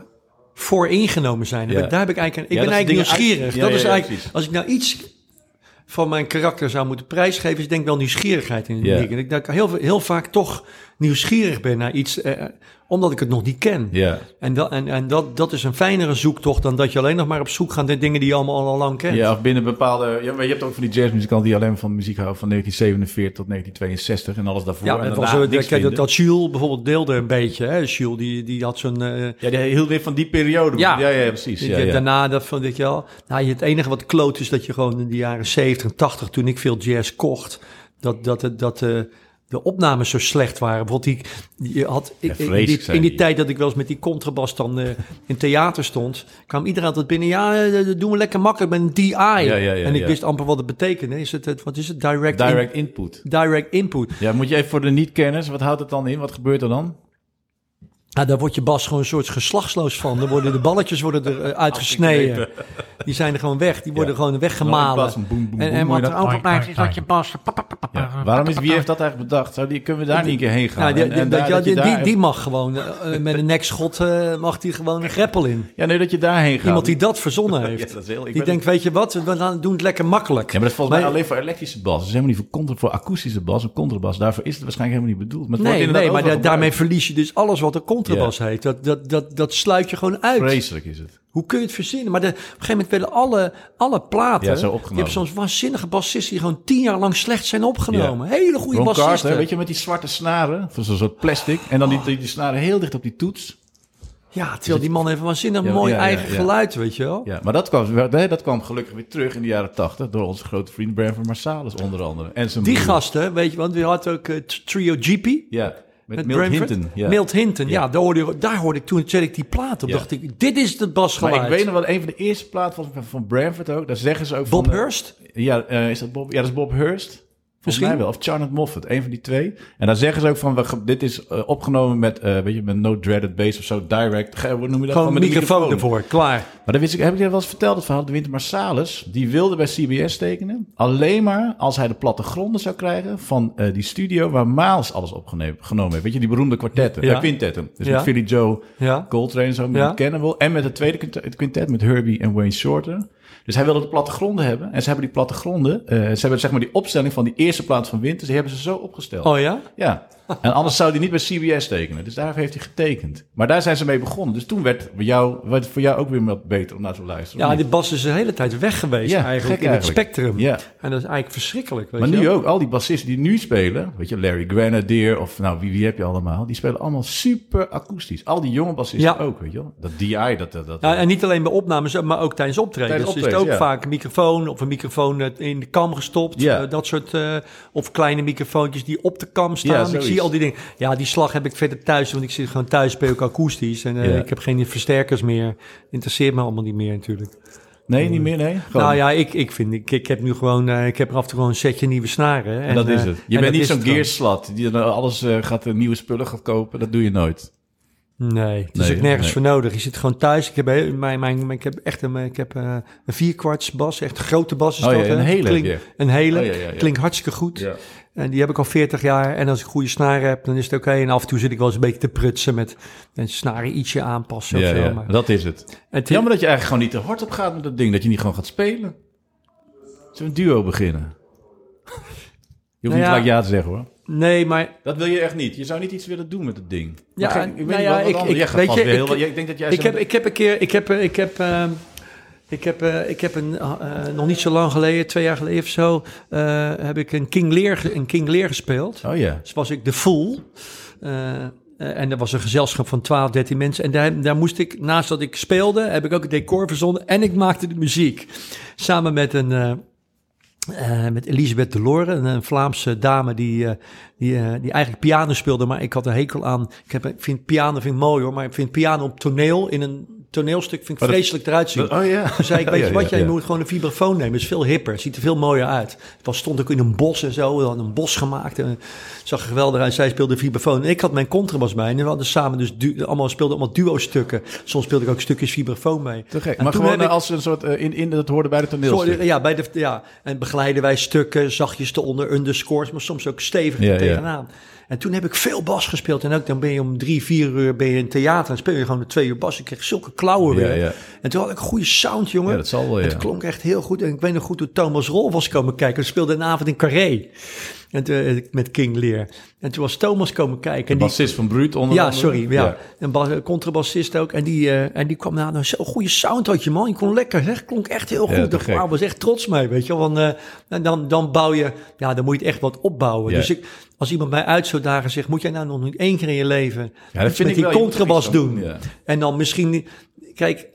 vooringenomen zijn, Ja. daar heb ik eigenlijk, ik Ja, ben eigenlijk nieuwsgierig. uit- ja, dat is eigenlijk, als ik nou iets van mijn karakter zou moeten prijsgeven, is denk ik wel nieuwsgierigheid in de. En ik dat ik heel, heel vaak toch nieuwsgierig ben naar iets, eh, omdat ik het nog niet ken. Ja. En, dat, en, en dat, dat is een fijnere zoektocht dan dat je alleen nog maar op zoek gaat naar dingen die je allemaal al lang kent. Ja, of binnen bepaalde... Ja, maar je hebt ook van die jazzmuzikanten die alleen van muziek houden van 1947 tot 1962 en alles daarvoor. Ja, en was, daarna zo- niks kijk, dat, dat Jules bijvoorbeeld deelde een beetje. Hè? Jules, die, die had zo'n... eh, Ja, die hield weer van die periode. Ja. ja, ja precies. ja. Daarna, dat vond ik wel... Nou, het enige wat kloot is dat je gewoon in de jaren 70 en 80, toen ik veel jazz kocht, dat, dat, dat, dat eh, de opnames zo slecht waren. Bijvoorbeeld die, je had, ik, in, die, in die tijd dat ik wel eens met die contrabas dan eh, in theater stond, kwam iedereen altijd binnen. Ja, eh, dat doen we lekker makkelijk met een DI. ja, ja, en ik ja. wist amper wat het betekende. Is het, het- wat is het? Direct, in- Direct input. direct input. Ja, moet je even voor de niet-kenners, wat houdt het dan in? Wat gebeurt er dan? Nou, daar wordt je bas gewoon een soort geslachtsloos van. Dan worden de balletjes worden er eh, uitgesneden. Die zijn er gewoon weg. Die worden Ja. gewoon weggemalen. En, wat er dat- overblijft is dat je bas... Ja. Waarom is, wie heeft dat eigenlijk bedacht? Zou die, kunnen we daar niet een keer heen gaan? Nou, die, En- en die- daar- ja, je die, daar- die, die mag gewoon eh, met een nekschot eh, mag die gewoon een greppel in. Ja, nee, dat je daarheen gaat. Iemand die dat verzonnen heeft. Ja, dat is heel- ik die denkt, weet je wat, we gaan- doen het lekker makkelijk. Ja, maar dat volgens mij alleen voor elektrische bas. Dat is helemaal niet voor, contra, voor akoestische bas en contrabas. Daarvoor is het waarschijnlijk helemaal niet bedoeld. Maar Nee, nee maar da- daarmee verlies je dus alles wat een contrabas heet. Dat, dat, dat, dat sluit je gewoon uit. Vreselijk is het. Hoe kun je het verzinnen? Maar de, op een gegeven moment werden alle, alle platen... Ja, zo Je opgenomen. hebt soms waanzinnige bassisten die gewoon tien jaar lang slecht zijn opgenomen. Hele goede Ron bassisten. Carter, weet je, met die zwarte snaren. Van zo'n soort plastic. En dan die, die, die snaren heel dicht op die toets. Ja, terwijl die man heeft een waanzinnig Ja, mooi ja, ja, eigen geluid, weet je wel. Ja, maar dat kwam, dat kwam gelukkig weer terug in de jaren tachtig. Door onze grote vriend Branford Marsalis onder andere. En zijn Die broer. gasten, weet je, want we hadden ook t- Trio GP. Ja, met, Met Milt. Hinton. Ja. Milt Hinton, ja, daar, hoorde, je- daar hoorde ik toen zet ik die plaat op. Dacht ik, dit is het maar basgeluid. ik weet nog wel, een van de eerste platen van, van Branford ook. Daar zeggen ze ook Bob van... eh, Hurst? Ja, eh, is dat Bob? Ja, dat is Bob Hurst. Misschien. mij wel. Of Charlotte Moffat, een van die twee. En daar zeggen ze ook van, we, dit is eh, opgenomen met, eh, weet je, met no dreaded bass of zo, direct. Hoe noem je dat? Gewoon met een microfoon ervoor, klaar. Maar dat wist ik, heb ik je wel eens verteld, het verhaal. De Winter Marsalis, die wilde bij CBS tekenen. Alleen maar als hij de plattegronden zou krijgen van eh, die studio waar Miles alles opgenomen genomen heeft. Weet je, die beroemde kwartetten, Ja. quintetten. Dus Ja. met Philly Joe Ja. Coltrane en zo, met Ja. En met het tweede quint- quintet met Herbie en Wayne Shorter. Dus hij wilde de plattegronden hebben. En ze hebben die plattegronden, eh, ze hebben zeg maar die opstelling van die eerste plaat van Winter, die hebben ze zo opgesteld. Oh ja? Ja, En anders zou hij niet bij CBS tekenen. Dus daar heeft hij getekend. Maar daar zijn ze mee begonnen. Dus toen werd, bij jou, werd het voor jou ook weer wat beter om naar te luisteren. Ja, die bas is de hele tijd weg geweest Ja, eigenlijk in het spectrum. Ja. En dat is eigenlijk verschrikkelijk. Weet Maar je nu wel. ook, al die bassisten die nu spelen, weet je, Larry Grenadier of nou, wie, wie heb je allemaal, die spelen allemaal super akoestisch. Al die jonge bassisten Ja. ook, weet je wel. Dat DI, dat... dat, dat Ja, en niet alleen bij opnames, maar ook tijdens optredens. Tijdens Dus is het ook optredens, vaak een microfoon of een microfoon eh, in de kam gestopt. Eh, dat soort, eh, of kleine microfoontjes die op de kam Ja, staan. ik zoiets. Zie al die dingen. Ja, die slag heb ik verder thuis, want ik zit gewoon thuis, speel ik akoestisch. En eh, Ja. ik heb geen versterkers meer. Interesseert me allemaal niet meer natuurlijk. nee, niet meer, nee. Gewoon. Nou ja, ik, ik vind, ik, ik heb nu gewoon, eh, ik heb er af en toe gewoon een setje nieuwe snaren. en dat is eh, het. en Je bent niet zo'n gearslat die dan alles eh, gaat, eh, nieuwe spullen gaat kopen. Dat doe je nooit. Nee, het is Nee, ook nergens nee. voor nodig. Je zit gewoon thuis. Ik heb, mijn, mijn, mijn- ik heb echt een, ik heb, eh, een vierkwarts bas, echt een grote bas is Oh ja, dat. een hele Klink-. Een hele, Oh ja. klinkt hartstikke goed. En die heb ik al 40 jaar. En als ik goede snaren heb, dan is het oké. En af en toe zit ik wel eens een beetje te prutsen met een snaren ietsje aanpassen Ja, of zo. ja, Maar dat is het. het, Jammer dat je eigenlijk gewoon niet te hard op gaat met dat ding. Dat je niet gewoon gaat spelen. Een duo beginnen? Je hoeft Nou niet ja. gelijk ja te zeggen hoor. Nee, maar Dat wil je echt niet. Je zou niet iets willen doen met het ding. Ja, ik nou weet ja, wat ik- weet je, heel ik- denk dat jij ik heb, ik heb een keer, ik heb, ik heb, eh, ik heb, eh, ik heb een, eh, nog niet zo lang geleden, twee jaar geleden of zo, eh, heb ik een King Lear, een King Lear gespeeld. Oh ja. Dus was ik de Fool. Eh, eh, en er was een gezelschap van 12, 13 mensen. En daar, daar moest ik, naast dat ik speelde, heb ik ook het decor verzonnen. En ik maakte de muziek. Samen met een... eh, eh, met Elisabeth Deloren, een, een Vlaamse dame die, eh, die, eh, die eigenlijk piano speelde, maar ik had een hekel aan. Ik, heb, ik vind piano vind ik mooi hoor, maar ik vind piano op toneel in een toneelstuk vind ik dat- vreselijk eruit zien. Oh ja. Toen zei ik, weet je ja, wat, jij ja. moet gewoon een vibrafoon nemen. Het is veel hipper, het ziet er veel mooier uit. Het was, stond ook in een bos en zo, we hadden een bos gemaakt. En het zag er geweldig uit. Zij speelde vibrafoon. En ik had mijn contrabas bij. En we hadden samen dus du- allemaal, speelden allemaal duo-stukken. Soms speelde ik ook stukjes vibrafoon mee. Te gek. En Maar gewoon ik- als een soort eh, in, in dat hoorde bij de Zo, toneelstuk. ja, bij de, ja, en begeleiden wij stukken, zachtjes eronder, underscores, maar soms ook stevig tegenaan. En toen heb ik veel bas gespeeld. En ook dan ben je om drie, vier uur ben je in theater en speel je gewoon de twee uur bas. Ik kreeg zulke klauwen weer. ja. En toen had ik een goede sound, jongen. Ja, dat zal wel. Het klonk echt heel goed. En ik weet nog goed hoe Thomas Rol was komen kijken. We speelden een avond in Carré. En toen, eh, met King Lear. En toen was Thomas komen kijken. De En die, bassist van Bruut onder ja, andere. sorry. Ja. Een ba- contrabassist ook. En die, eh, en die kwam nou, nou zo'n goede sound had je man. Je kon lekker, zeg. Klonk echt heel Ja, goed. gek. vrouw was echt trots mee, weet je wel. Want, eh, en dan, dan bouw je, ja, dan moet je echt wat opbouwen. Ja. Dus ik, als iemand mij uit zou dagen zegt, moet jij nou nog niet één keer in je leven Ja, dat vind met ik die contrabas doen? Ja. En dan misschien, kijk,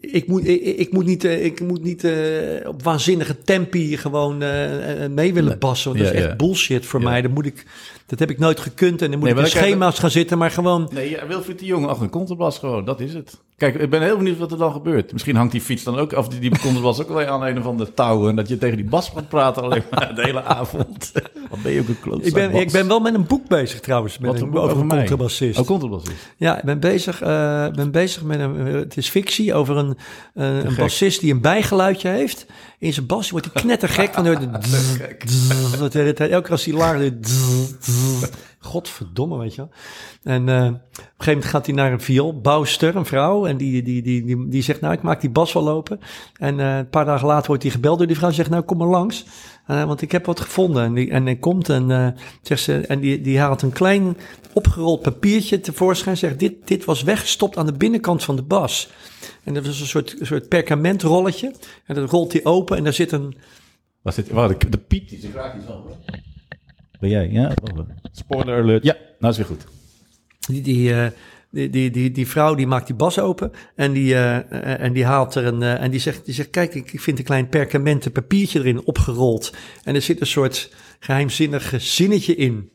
ik moet, ik, ik moet niet, eh, ik moet niet eh, op waanzinnige tempi gewoon eh, eh, mee willen bassen. Want dat Ja, is echt ja. bullshit voor Ja. mij. Dan moet ik, dat heb ik nooit gekund. En dan moet Nee, ik in schema's gaan zitten, maar gewoon... Nee, ja, Wilfried de Jong achter een contrabas gewoon. Dat is het. Kijk, ik ben heel benieuwd wat er dan gebeurt. Misschien hangt die fiets dan ook, of die, die contrabas ook wel aan een of andere touw. En dat je tegen die bas gaat praten alleen maar de hele avond. Wat ben je ook een klootzak, Ik ben, Bas. ik ben wel met een boek bezig trouwens, met Wat een, een boek over een mij? contrabassist. Oh, contrabassist. Ja, ik ben bezig, eh, ik ben bezig met een, het is fictie over een, eh, een bassist die een bijgeluidje heeft. In zijn bas wordt hij knettergek van de de elke als hij laag Godverdomme, weet je wel. En eh, op een gegeven moment gaat hij naar een vioolbouwster, een vrouw. En die, die, die, die, die zegt, nou, ik maak die bas wel open. En eh, een paar dagen later wordt hij gebeld door die vrouw. en Zegt, nou, kom maar langs. Eh, want ik heb wat gevonden. En, die, en hij komt en, eh, zegt ze, en die, die haalt een klein opgerold papiertje tevoorschijn. Zegt, dit, dit was weggestopt aan de binnenkant van de bas. En dat was een soort, soort perkamentrolletje. En dat rolt hij open en daar zit een... Was dit, waar, de, de piep die zich raakt niet van. Ben jij? Ja. Spoiler alert. Ja, nou is weer goed. Die, die, eh, die, die, die, die vrouw die maakt die bas open en die, eh, en die haalt er een. eh, en die zegt, die zegt: Kijk, ik ik vind een klein perkamenten papiertje erin opgerold. En er zit een soort geheimzinnig zinnetje in.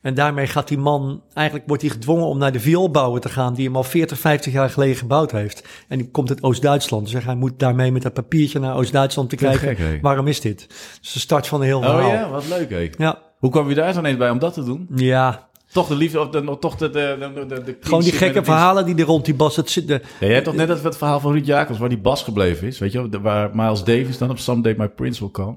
En daarmee gaat die man, eigenlijk wordt hij gedwongen om naar de vioolbouwer te gaan, die hem al 40, 50 jaar geleden gebouwd heeft. En die komt uit Oost-Duitsland. Dus hij moet daarmee met dat papiertje naar Oost-Duitsland te Te kijken. gek, hè? waarom is dit? Dus de start van een heel Oh verhaal. ja, wat leuk hé. Ja, Hoe kwam je daar zo ineens bij om dat te doen? ja. Toch de liefde, of de, toch de, de, de, de, de gewoon die gekke het verhalen die er rond die bas... Het zit, Ja, jij hebt toch net het, het verhaal van Ruud Jacobs, waar die bas gebleven is, weet je Waar Miles Davis dan op Someday My Prince Will Come.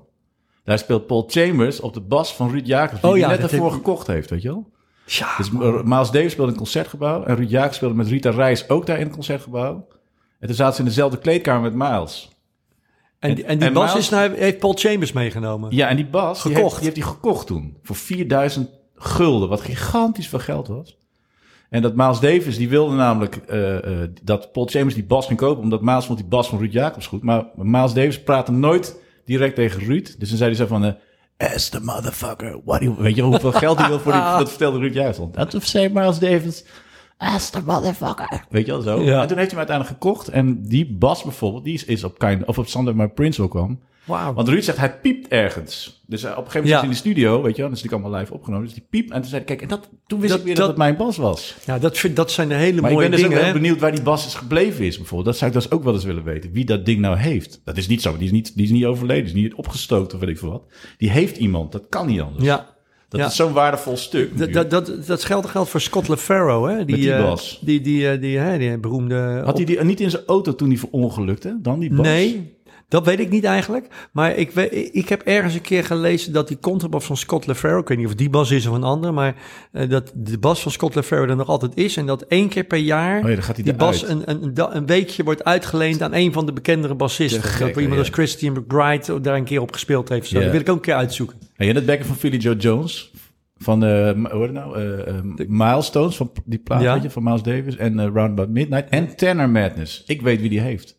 Daar speelt Paul Chambers op de bas van Ruud Jacobs, die Oh hij ja, net dat ervoor gekocht heeft, weet je wel? ja, Dus Miles Davis speelde in een concertgebouw en Ruud Jacobs speelde met Rita Reis ook daar in het concertgebouw. En toen zaten ze in dezelfde kleedkamer met Miles. En, die- en die en bas Miles- is nou, heeft Paul Chambers meegenomen. Ja, en die bas, die heeft, die heeft gekocht toen. Voor 4000 gulden, wat gigantisch veel geld was. En dat Miles Davis, die wilde namelijk eh, eh, dat Paul Chambers die bas ging kopen, omdat Miles vond die bas van Ruud Jacobs goed. Maar Miles Davis praatte nooit direct tegen Ruud. Dus dan zei hij zo van, eh as the motherfucker, what you... Weet je hoeveel geld hij wil voor die... Dat vertelde Ruud juist. Dat zei Miles Davis, as the motherfucker. Weet je wel zo? Ja. En toen heeft hij hem uiteindelijk gekocht. En die bas bijvoorbeeld, die is, is op, kind, of op Sunday My Prince ook kwam. Wauw. Want Ruud zegt, hij piept ergens. Dus eh, op een gegeven moment Ja. zit hij in de studio, weet je wel. Dat is natuurlijk allemaal live opgenomen. Dus die piept. En toen zei hij, kijk, en dat, toen wist Dat- ik weer dat, dat- het mijn bas was. Ja, dat, vind, dat zijn de hele Maar ik mooie ben dus ook dingen. benieuwd waar die bas is gebleven is, bijvoorbeeld. Dat zou ik dus ook wel eens willen weten. Wie dat ding nou heeft. Dat is niet zo. Die is niet, die is niet overleden. Die is niet opgestookt of weet ik veel wat. Die heeft iemand. Dat kan niet anders. Ja, Dat ja. is zo'n waardevol stuk. dat, dat, dat, dat geldt, geldt voor Scott LeFaro, hè? Die, Met die eh. Die, die, eh, die, hè, die beroemde... Had hij die niet in zijn auto toen hij verongelukte? Dan die bas? Nee, dat weet ik niet eigenlijk. Maar ik, weet, ik heb ergens een keer gelezen dat die contrabas van Scott LeFaro... ik weet niet of die bas is of een ander... maar eh, dat de bas van Scott LeFaro er nog altijd is... en dat één keer per jaar Oh ja, gaat die bas een, een, een, weekje wordt uitgeleend... aan een van de bekendere bassisten. Gek, dat iemand als. Christian McBride daar een keer op gespeeld heeft. Zo. Ja. Dat wil ik ook een keer uitzoeken. En je het bekken van Philly Joe Jones. Van, eh hoe heet het nou? Eh, eh, Milestones, van die plaat, Ja. weet je, van Miles Davis. En eh, Round About Midnight. En Tanner Madness. Ik weet wie die heeft.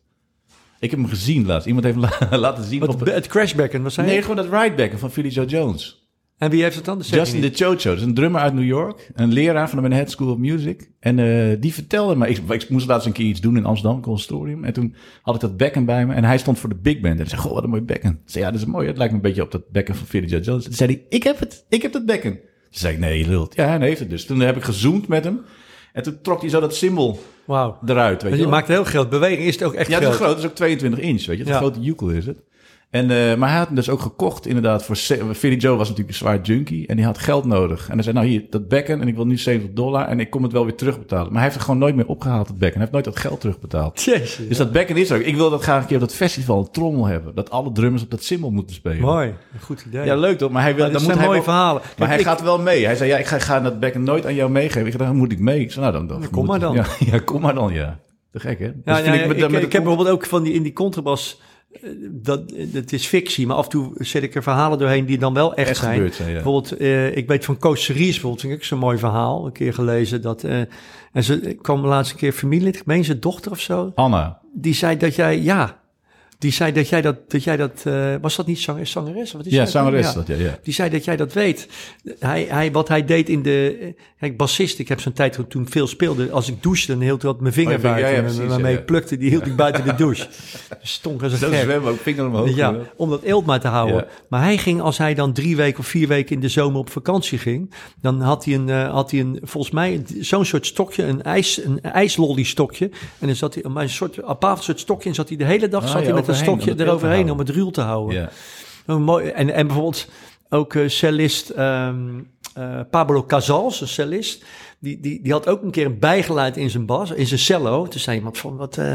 Ik heb hem gezien laatst. Iemand heeft la- laten zien Wat, op... het crashbacken, wat zei je? Nee, gewoon dat ridebacken van Philly Joe Jones. En wie heeft het dan? Dat Justin niet. de Chocho, dat is een drummer uit New York. Een leraar van de Manhattan School of Music. En eh, die vertelde me, ik, ik moest laatst een keer iets doen in Amsterdam, conservatorium. En toen had ik dat bekken bij me. En hij stond voor de big band. En hij zei, goh, wat een mooi bekken. Ik zei, ja, dat is mooi. Het lijkt me een beetje op dat bekken van Philly Joe Jones. Toen zei hij, ik heb het, ik heb dat bekken. Toen zei ik, nee, je lult. Ja, hij heeft het dus. Toen heb ik gezoomd met hem. En toen trok hij zo dat symbool eruit, weet je Je wel. maakt heel groot. Beweging is het ook echt Ja, het is groot. Het is ook 22 inch, weet je. Het Ja. grote Ukel is het. En, eh, maar hij had hem dus ook gekocht inderdaad voor... Philly Joe was natuurlijk een zwaar junkie en die had geld nodig. En hij zei, nou hier, dat bekken en ik wil nu 70 dollar en ik kom het wel weer terugbetalen. Maar hij heeft het gewoon nooit meer opgehaald, het bekken. Hij heeft nooit dat geld terugbetaald. Jezus. Dus dat bekken is er ook. Ik wil dat graag een keer op dat festival een trommel hebben. Dat alle drummers op dat cymbal moeten spelen. Mooi. Een goed idee. Ja, leuk toch? Maar hij, wil, Maar dan dit moet hij mooie wel- verhalen. Maar Kijk, hij ik- gaat wel mee. Hij zei, ja, ik ga, ga dat bekken nooit aan jou meegeven. Ik zei, dan moet ik mee. Ik zei, nou dan... dan kom maar dan. Ja, ja, kom maar dan, ja. Te gek, hè? Dus ja, ik, met ik, heb bijvoorbeeld ook van die in die contrabas. Dat, dat is fictie, maar af en toe zet ik er verhalen doorheen die dan wel echt, Echt zijn. gebeurd zijn, ja. Bijvoorbeeld, eh, ik weet van Coach Series bijvoorbeeld, vind ik zo'n mooi verhaal. Een keer gelezen dat. eh, en ze kwam laatst een keer familielid, ik meen zijn dochter of zo. Anna. Die zei dat jij, ja. Die zei dat jij dat, dat jij dat, eh, was dat niet zanger, zangeres? Wat is Ja, dat? zangeres Ja. dat, ja, ja. Die zei dat jij dat weet. Hij, hij, wat hij deed in de... Kijk, bassist, ik heb zo'n tijd toen veel speelde. Als ik douchte, dan hield hij wat mijn vinger Oh, buiten. ja, precies, waarmee ik plukte, die hield ik buiten de douche. Stonk als een Zo gek. zwemmen, ook vinger omhoog. Ja, om dat eelt maar te houden. Maar hij ging, als hij dan drie weken of vier weken in de zomer op vakantie ging, dan had hij een, eh, had hij een volgens mij, zo'n soort stokje, een, ijs, een ijslolly stokje. En dan zat hij, maar een soort, een bepaald soort stokje, en zat hij de hele dag Ah, zat hij met een stokje eroverheen om het ruw te houden. Ja. Oh, mooi. En, en bijvoorbeeld ook eh, cellist ehm, eh, Pablo Casals, een cellist. Die, die, die had ook een keer een bijgeluid in zijn bas, in zijn cello. Toen zei iemand van, wat... eh,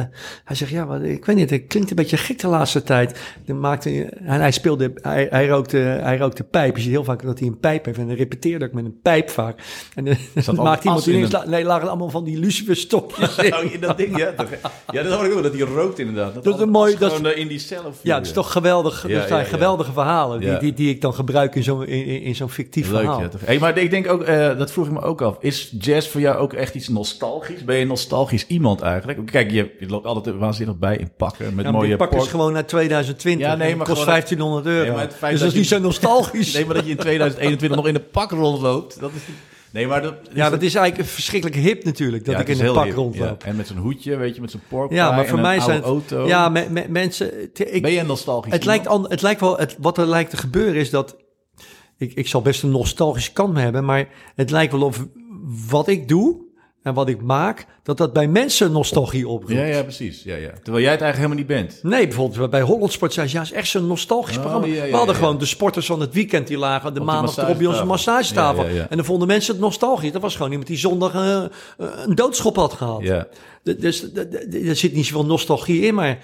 hij zegt, ja, wat, ik weet niet, het klinkt een beetje gek de laatste tijd. Dan maakte, hij- en hij speelde, hij, hij, rookte, hij rookte pijp. Je ziet heel vaak dat hij een pijp heeft. En dan repeteerde ook met een pijp vaak. En dan al maakte iemand in ineens... een- Nee, lagen allemaal van die luciferstokjes in. Oh, ja, dat ding, ja. toch? Ja, dat hoor ik ook, dat hij rookt inderdaad. Dat is een mooi- dat is- Gewoon eh, in die cellen Ja, het is toch geweldig. Ja, dat zijn ja, ja. geweldige verhalen die, die, die ik dan gebruik in zo'n in, in, in zo'n fictief Leuk, verhaal. ja. Toch? Hey, maar ik denk ook, eh, dat vroeg ik me ook af. Is jazz voor jou ook echt iets nostalgisch? Ben je een nostalgisch iemand eigenlijk? Kijk, je, je loopt altijd waanzinnig bij in pakken met Ja, mooie die pak is gewoon naar 2020. Ja, nee, maar kost gewoon- 1500 euro. Nee, maar het feit dus dat is niet zo nostalgisch. Nee, maar dat je in 2021 nog in een pak rondloopt. Dat is... Nee, maar dat... ja, dat is eigenlijk verschrikkelijk hip natuurlijk, dat Ja, ik in een pak hip, rondloop. ja. En met zo'n hoedje, weet je, met zo'n pork Ja, maar voor mij een zijn het... auto. Ja, me- me- mensen... Ik, ben je een nostalgisch het, lijkt an, het lijkt wel... Het, wat er lijkt te gebeuren is dat... Ik, ik zal best een nostalgische kant hebben, maar het lijkt wel of wat ik doe en wat ik maak, dat dat bij mensen nostalgie oproept. Ja, ja, precies. Ja, ja. Terwijl jij het eigenlijk helemaal niet bent. Nee, bijvoorbeeld bij Hollandsport zei ze, ja, is echt zo'n nostalgisch Oh, programma. ja, ja, we hadden ja. gewoon de sporters van het weekend die lagen de die maandag erop bij onze massagetafel. En dan vonden mensen het nostalgisch. Dat was gewoon iemand die zondag eh, eh, een doodschop had gehad. Ja. Dus er zit niet zoveel nostalgie in, maar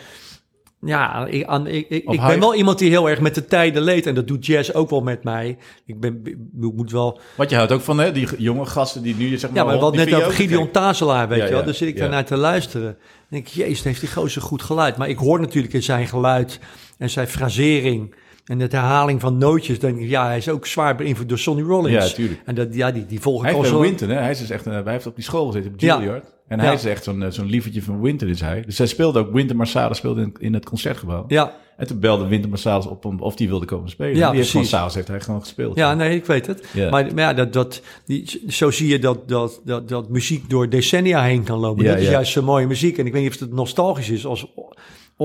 ja, ik, aan, ik, ik, ik ben wel iemand die heel erg met de tijden leeft. En dat doet jazz ook wel met mij. Ik ben, ik moet wel... Want je houdt ook van hè, die jonge gasten die nu, zeg maar... Ja, maar die net over ook Gideon. Tazelaar, weet Ja, je wel. ja, Dan zit ik ja. daarnaar te luisteren. Denk ik, jezus, heeft die gozer goed geluid. Maar ik hoor natuurlijk in zijn geluid en zijn frasering En het herhaling van nootjes, denk ik, ja, hij is ook zwaar beïnvloed door Sonny Rollins. Ja, tuurlijk. En dat, ja, die, die volg ik Hij al zo. Winton, hè? Hij is dus echt, een- hij heeft op die school gezeten, op Ja. Juilliard. En hij is echt zo'n eh, zo'n lievertje van Winter is hij. Dus hij speelde ook, Winter Marsalis speelde in, in het concertgebouw. Ja, En toen belde Winter Marsalis op om, of die wilde komen spelen. Ja, die heeft precies. s'avonds heeft hij gewoon gespeeld. ja, nee, ik weet het. Ja. Maar, maar ja, dat, dat, die, zo zie je dat, dat, dat, dat muziek door decennia heen kan lopen. Ja, dat is juist zo mooie muziek. En ik weet niet of het nostalgisch is. Als,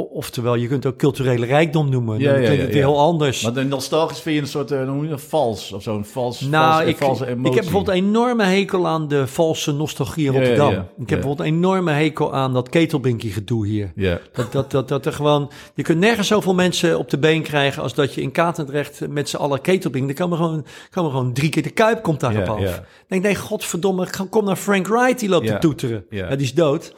oftewel, je kunt het ook culturele rijkdom noemen. Ja, Dan ja, klinkt ja, het ja. heel anders. Maar de nostalgisch vind je een soort, hoe noem je dat, vals of zo'n vals, Nou, vals, ik, valse ik emotie. heb bijvoorbeeld een enorme hekel aan de valse nostalgie in Rotterdam. Ik heb bijvoorbeeld een enorme hekel aan dat ketelbinkie gedoe hier. Ja, Dat, dat, dat, dat er gewoon, je kunt nergens zoveel mensen op de been krijgen als dat je in Katendrecht met z'n allen ketelbing. Er komen gewoon, komen gewoon drie keer de kuip komt daarop Ja, af. Ik denk, nee, godverdomme, kom naar Frank Wright, die loopt te toeteren. Ja. Ja, die is dood.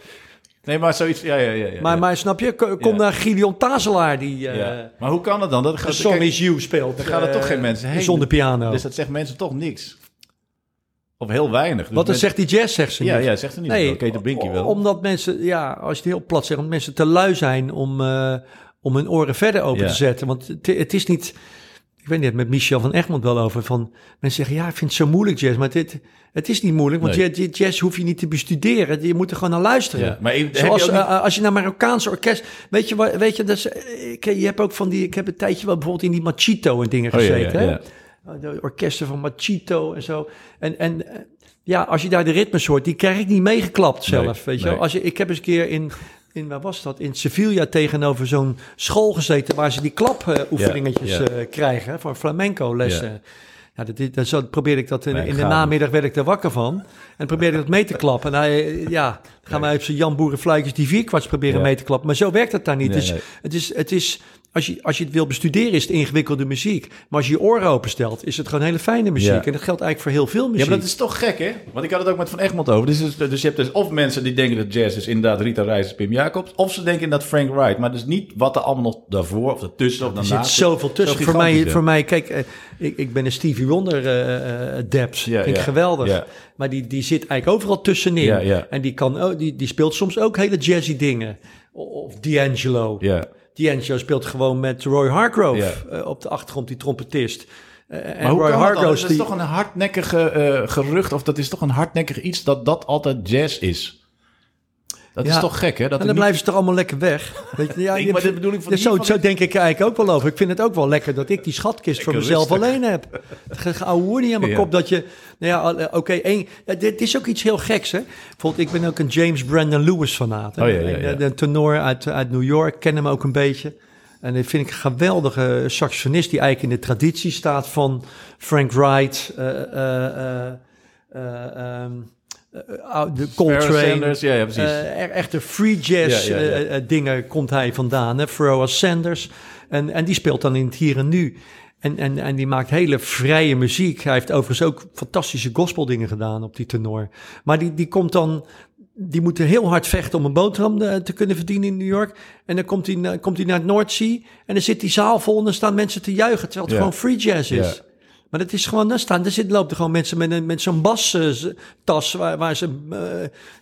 Nee, maar zoiets, ja, ja, ja. ja, Maar, maar snap je, Ko- kom Ja. naar Gideon Tazelaar, die eh Ja. Maar hoe kan het dan? Dat A Song is You speelt. Dan gaan er eh, toch geen mensen heen. Zonder piano. Dus dat zegt mensen toch niks. Of heel weinig. Dus Wat dan mensen- zegt die jazz, zegt ze Ja, niet. ja, zegt er niet. Nee, Nee, Kate Binky wel. Omdat mensen, ja, als je het heel plat zegt, omdat mensen te lui zijn om, eh, om hun oren verder open te zetten. Want het, het is niet, ik weet niet, met Michel van Egmond wel over, van mensen zeggen, ja, ik vind het zo moeilijk jazz, maar dit, het is niet moeilijk, want Nee. je- jazz hoef je niet te bestuderen, je moet er gewoon naar luisteren. Ja, maar Zoals niet- eh, als je naar Marokkaanse orkest, weet je, weet je, dat is, eh, ik, je hebt ook van die, ik heb een tijdje wel bijvoorbeeld in die Machito en dingen Oh, ja, gezeten, ja, hè? ja. de orkesten van Machito en zo. En, en eh, ja, als je daar de ritmes hoort, die krijg ik niet meegeklapt zelf. Nee, weet je nee. Als je, ik heb eens een keer in, in, waar was dat? In Sevilla tegenover zo'n school gezeten waar ze die klapoefeningetjes eh, krijgen voor flamenco lessen. Ja. Dat, dat, zo probeerde ik dat in, Nee, in de namiddag werd ik daar wakker van. En probeerde ik dat mee te klappen. En hij, eh, ja, dan gaan wij op zijn Jan Boerenfluitjes die vierkwarts proberen Ja. mee te klappen. Maar zo werkt het daar niet. Nee, nee. het is, het is als, je, als je het wil bestuderen, is het ingewikkelde muziek. Maar als je je oren openstelt, is het gewoon hele fijne muziek. Ja. En dat geldt eigenlijk voor heel veel muziek. Ja, maar dat is toch gek, hè? Want ik had het ook met Van Egmond over. Dus, dus, dus je hebt dus of mensen die denken dat jazz is inderdaad Rita Reis Pim Jacobs. Of ze denken dat Frank Wright. Maar dus niet wat er allemaal nog daarvoor of ertussen of Er daarna zit zoveel tussen. Zo voor, mij, voor mij, kijk, eh, ik, ik ben een Stevie Wonder adept. Ja, Vind ik ja, geweldig. Maar die, die zit eigenlijk overal tussenin. En die, kan, ook- die, die speelt soms ook hele jazzy dingen. Of D'Angelo. Ja, D'Angelo speelt gewoon met Roy Hargrove Ja. eh, op de achtergrond, die trompetist. Eh, en maar hoe Roy kan dat? Hargrove Dat is die- toch een hardnekkige eh, gerucht of dat is toch een hardnekkig iets dat dat altijd jazz is. Dat Ja. is toch gek, hè? Dat En dan niet- blijven ze toch allemaal lekker weg. Weet je, ja, Nee, je- maar de bedoeling van hier zo, van zo denk ik eigenlijk ook wel over. Ik vind het ook wel lekker dat ik die schatkist voor mezelf rustig. alleen heb. Geouwe niet aan mijn Ja. kop dat je... Nou ja, eh, oké, één- ja, dit is ook iets heel geks, hè. Bijvoorbeeld, ik ben ook een James Brandon Lewis fanaat. Oh, ja, ja, ja. De, de tenor uit, uit New York, ken hem ook een beetje. En dat vind ik een geweldige saxofonist die eigenlijk in de traditie staat van Frank Wright, eh, eh, eh, eh, ehm, eh, de Pharoah Coltrane. Sanders, ja, ja, precies. Eh, echte free jazz Ja, ja, ja. eh, eh, dingen komt hij vandaan. Hè? Pharoah Sanders. En, en die speelt dan in het hier en nu. En, en, en die maakt hele vrije muziek. Hij heeft overigens ook fantastische gospeldingen gedaan op die tenor. Maar die, die komt dan... Die moeten heel hard vechten om een boterham eh, te kunnen verdienen in New York. En dan komt hij, komt hij naar het Noordzee. En dan zit die zaal vol en dan staan mensen te juichen. Terwijl het gewoon free jazz is. Maar dat is gewoon, daar staan, er zitten, lopen er gewoon mensen met, een, met zo'n bastas waar, waar ze eh,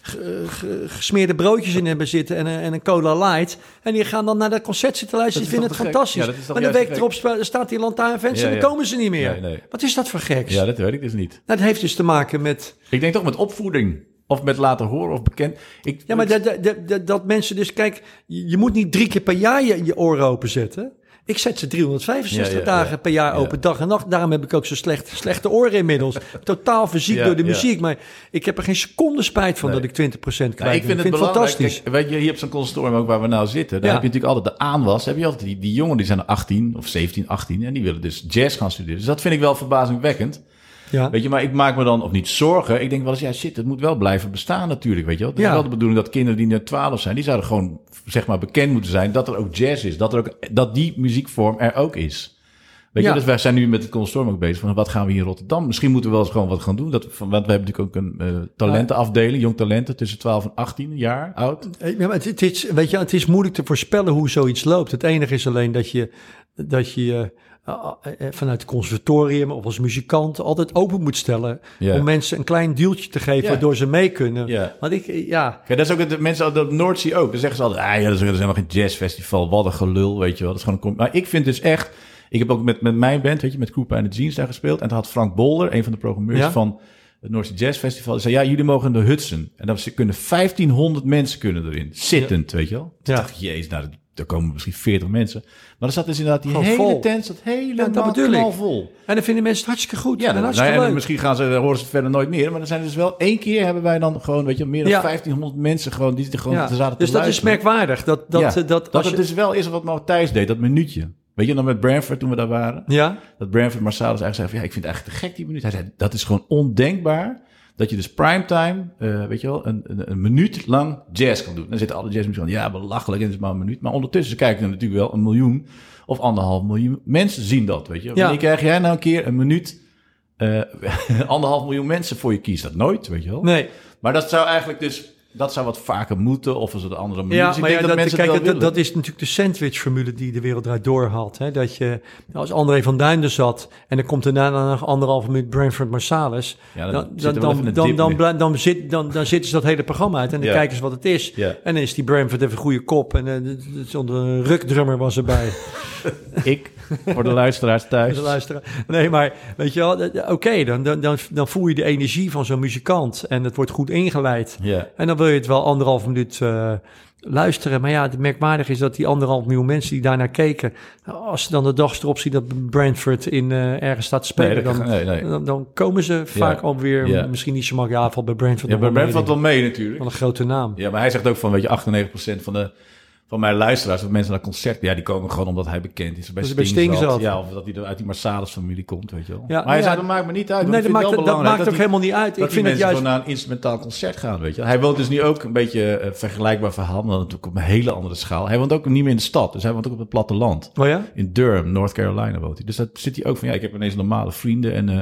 ge- gesmeerde broodjes in hebben zitten en, een- en een cola light. En die gaan dan naar dat concert zitten luisteren. Die vinden het fantastisch. Ja, maar de week erop staat die lantaarnfans Ja, en dan komen ze niet meer. Nee, nee. Wat is dat voor geks? Ja, dat weet ik dus niet. Nou, dat heeft dus te maken met... Ik denk toch met opvoeding. Of met laten horen of bekend. Ik, Ja, maar dat, dat, dat, dat mensen dus... Kijk, je, je moet niet drie keer per jaar je, je oren openzetten. Ik zet ze 365 Ja, ja, dagen ja. per jaar Ja. open, dag en nacht. Daarom heb ik ook zo slecht, slechte oren inmiddels. Totaal Ja, door de muziek. Maar ik heb er geen seconde spijt van Nee. dat ik 20% kwijt Nou, ik vind het fantastisch. Kijk, weet je, hier op zo'n consortium ook waar we nou zitten. Daar heb je natuurlijk altijd de aanwas. Heb je altijd die, die jongen die zijn 18 of 17, 18 en die willen dus jazz gaan studeren. Dus dat vind ik wel verbazingwekkend. Ja. Weet je, maar ik maak me dan of niet zorgen. Ik denk wel eens, ja shit, het moet wel blijven bestaan natuurlijk, weet je wel. Het is wel de bedoeling dat kinderen die net 12 zijn, die zouden gewoon zeg maar bekend moeten zijn dat er ook jazz is, dat er ook dat die muziekvorm er ook is. Weet Ja. je, dus wij zijn nu met het consortium ook bezig van wat gaan we hier in Rotterdam? Misschien moeten we wel eens gewoon wat gaan doen. Dat, want we hebben natuurlijk ook een eh, talentenafdeling, jong talenten tussen 12 en 18 jaar oud. Eh, Ja, maar het, het is, weet je, het is moeilijk te voorspellen hoe zoiets loopt. Het enige is alleen dat je, dat je eh, vanuit het conservatorium of als muzikant altijd open moet stellen om mensen een klein duwtje te geven Ja. waardoor ze mee kunnen. Ja. Want ik, eh, ja, Ja, dat is ook het, mensen de Noordzee ook. Dan zeggen ze altijd, ah ja, dat is, dat is helemaal geen jazzfestival. Wat een gelul, weet je wel. Dat is gewoon maar ik vind dus echt, Ik heb ook met, met mijn band, weet je, met Koopa en de Jeans daar gespeeld. En toen had Frank Bolder, een van de programmeurs Ja. van het Noordse Jazz Festival, zei, ja, jullie mogen in de Hudson. En dan kunnen 1500 mensen kunnen erin, zittend, weet je wel. Toen Ja. dacht ik, jezus, nou, er komen misschien 40 mensen. Maar er zat dus inderdaad die Gewoon hele vol. tent, zat helemaal ik. knalvol. En dan vinden mensen het hartstikke goed. Ja, en dan, hartstikke nou ja, leuk. misschien gaan ze, dan horen ze het verder nooit meer. Maar er zijn dus wel één keer hebben wij dan gewoon, weet je, meer dan Ja. 1500 mensen gewoon die er gewoon Ja, te zaten te Dus dat is merkwaardig. Dat, dat, Ja, dat, dat als het je- dus wel is wat Matthijs deed, dat minuutje. Weet je dan met Branford toen we daar waren? Ja, Dat Branford Marsalis eigenlijk zei van, ja, ik vind het eigenlijk te gek die minuut. Hij zei, dat is gewoon ondenkbaar dat je dus primetime, eh weet je wel, een, een, een minuut lang jazz kan doen. Dan zitten alle jazzmuzikanten, ja, belachelijk, en het is maar een minuut. Maar ondertussen kijken er natuurlijk wel een miljoen of anderhalf miljoen mensen zien dat, weet je. Wanneer krijg jij nou een keer een minuut, eh anderhalf miljoen mensen voor je kiest? Dat nooit, weet je wel. nee. Maar dat zou eigenlijk dus, dat zou wat vaker moeten, of als het een andere manier. Ja, Dus ik maar ja, dat, dat, mensen kijk, dat, dat is natuurlijk de sandwich-formule die de wereld draait door had. Hè? Dat je, als André van Duin er zat en dan komt er daarna nog anderhalve minuut Branford Marsalis, Ja, dan dan, dan, er dan, dan, zit, dan, dan zitten ze dat hele programma uit en dan kijken ze wat het is. En dan is die Branford even een goede kop en uh, zonder een rukdrummer was erbij. Ik, voor de luisteraars thuis. de luisteraar. Nee, maar weet je wel, oké, dan, dan, dan, dan voel je de energie van zo'n muzikant en het wordt goed ingeleid. En dan wil je het wel anderhalf minuut eh, luisteren. Maar ja, het merkwaardig is dat die anderhalf miljoen mensen die daarnaar keken... als ze dan de dag erop zien dat Brentford in, eh, ergens staat te spelen... Nee, dat dan, kan- nee, nee. Dan, dan komen ze vaak alweer Ja. misschien niet zo makkelijk... Ja, valt bij Brentford Ja, bij wel mee, Brent valt denk wel mee natuurlijk. Van een grote naam. Ja, maar hij zegt ook van, weet je, 98% van de van mijn luisteraars, of mensen naar concert, ja, die komen gewoon omdat hij bekend is. Bij Dat bij Sting, Sting zat. Ja, of dat hij uit die Marsalis-familie komt, weet je wel. Ja, maar hij ja. zei, dat maakt me niet uit. Nee, dat maakt, dat maakt ook die- helemaal niet uit. Ik vind het juist... gewoon naar een instrumentaal concert gaan, weet je. Hij woont dus nu ook een beetje een vergelijkbaar verhaal, maar dan natuurlijk op een hele andere schaal. Hij woont ook niet meer in de stad, dus hij woont ook op het platteland. Oh ja? In Durham, North Carolina woont hij. Dus dat zit hij ook van, ja, ik heb ineens normale vrienden. En eh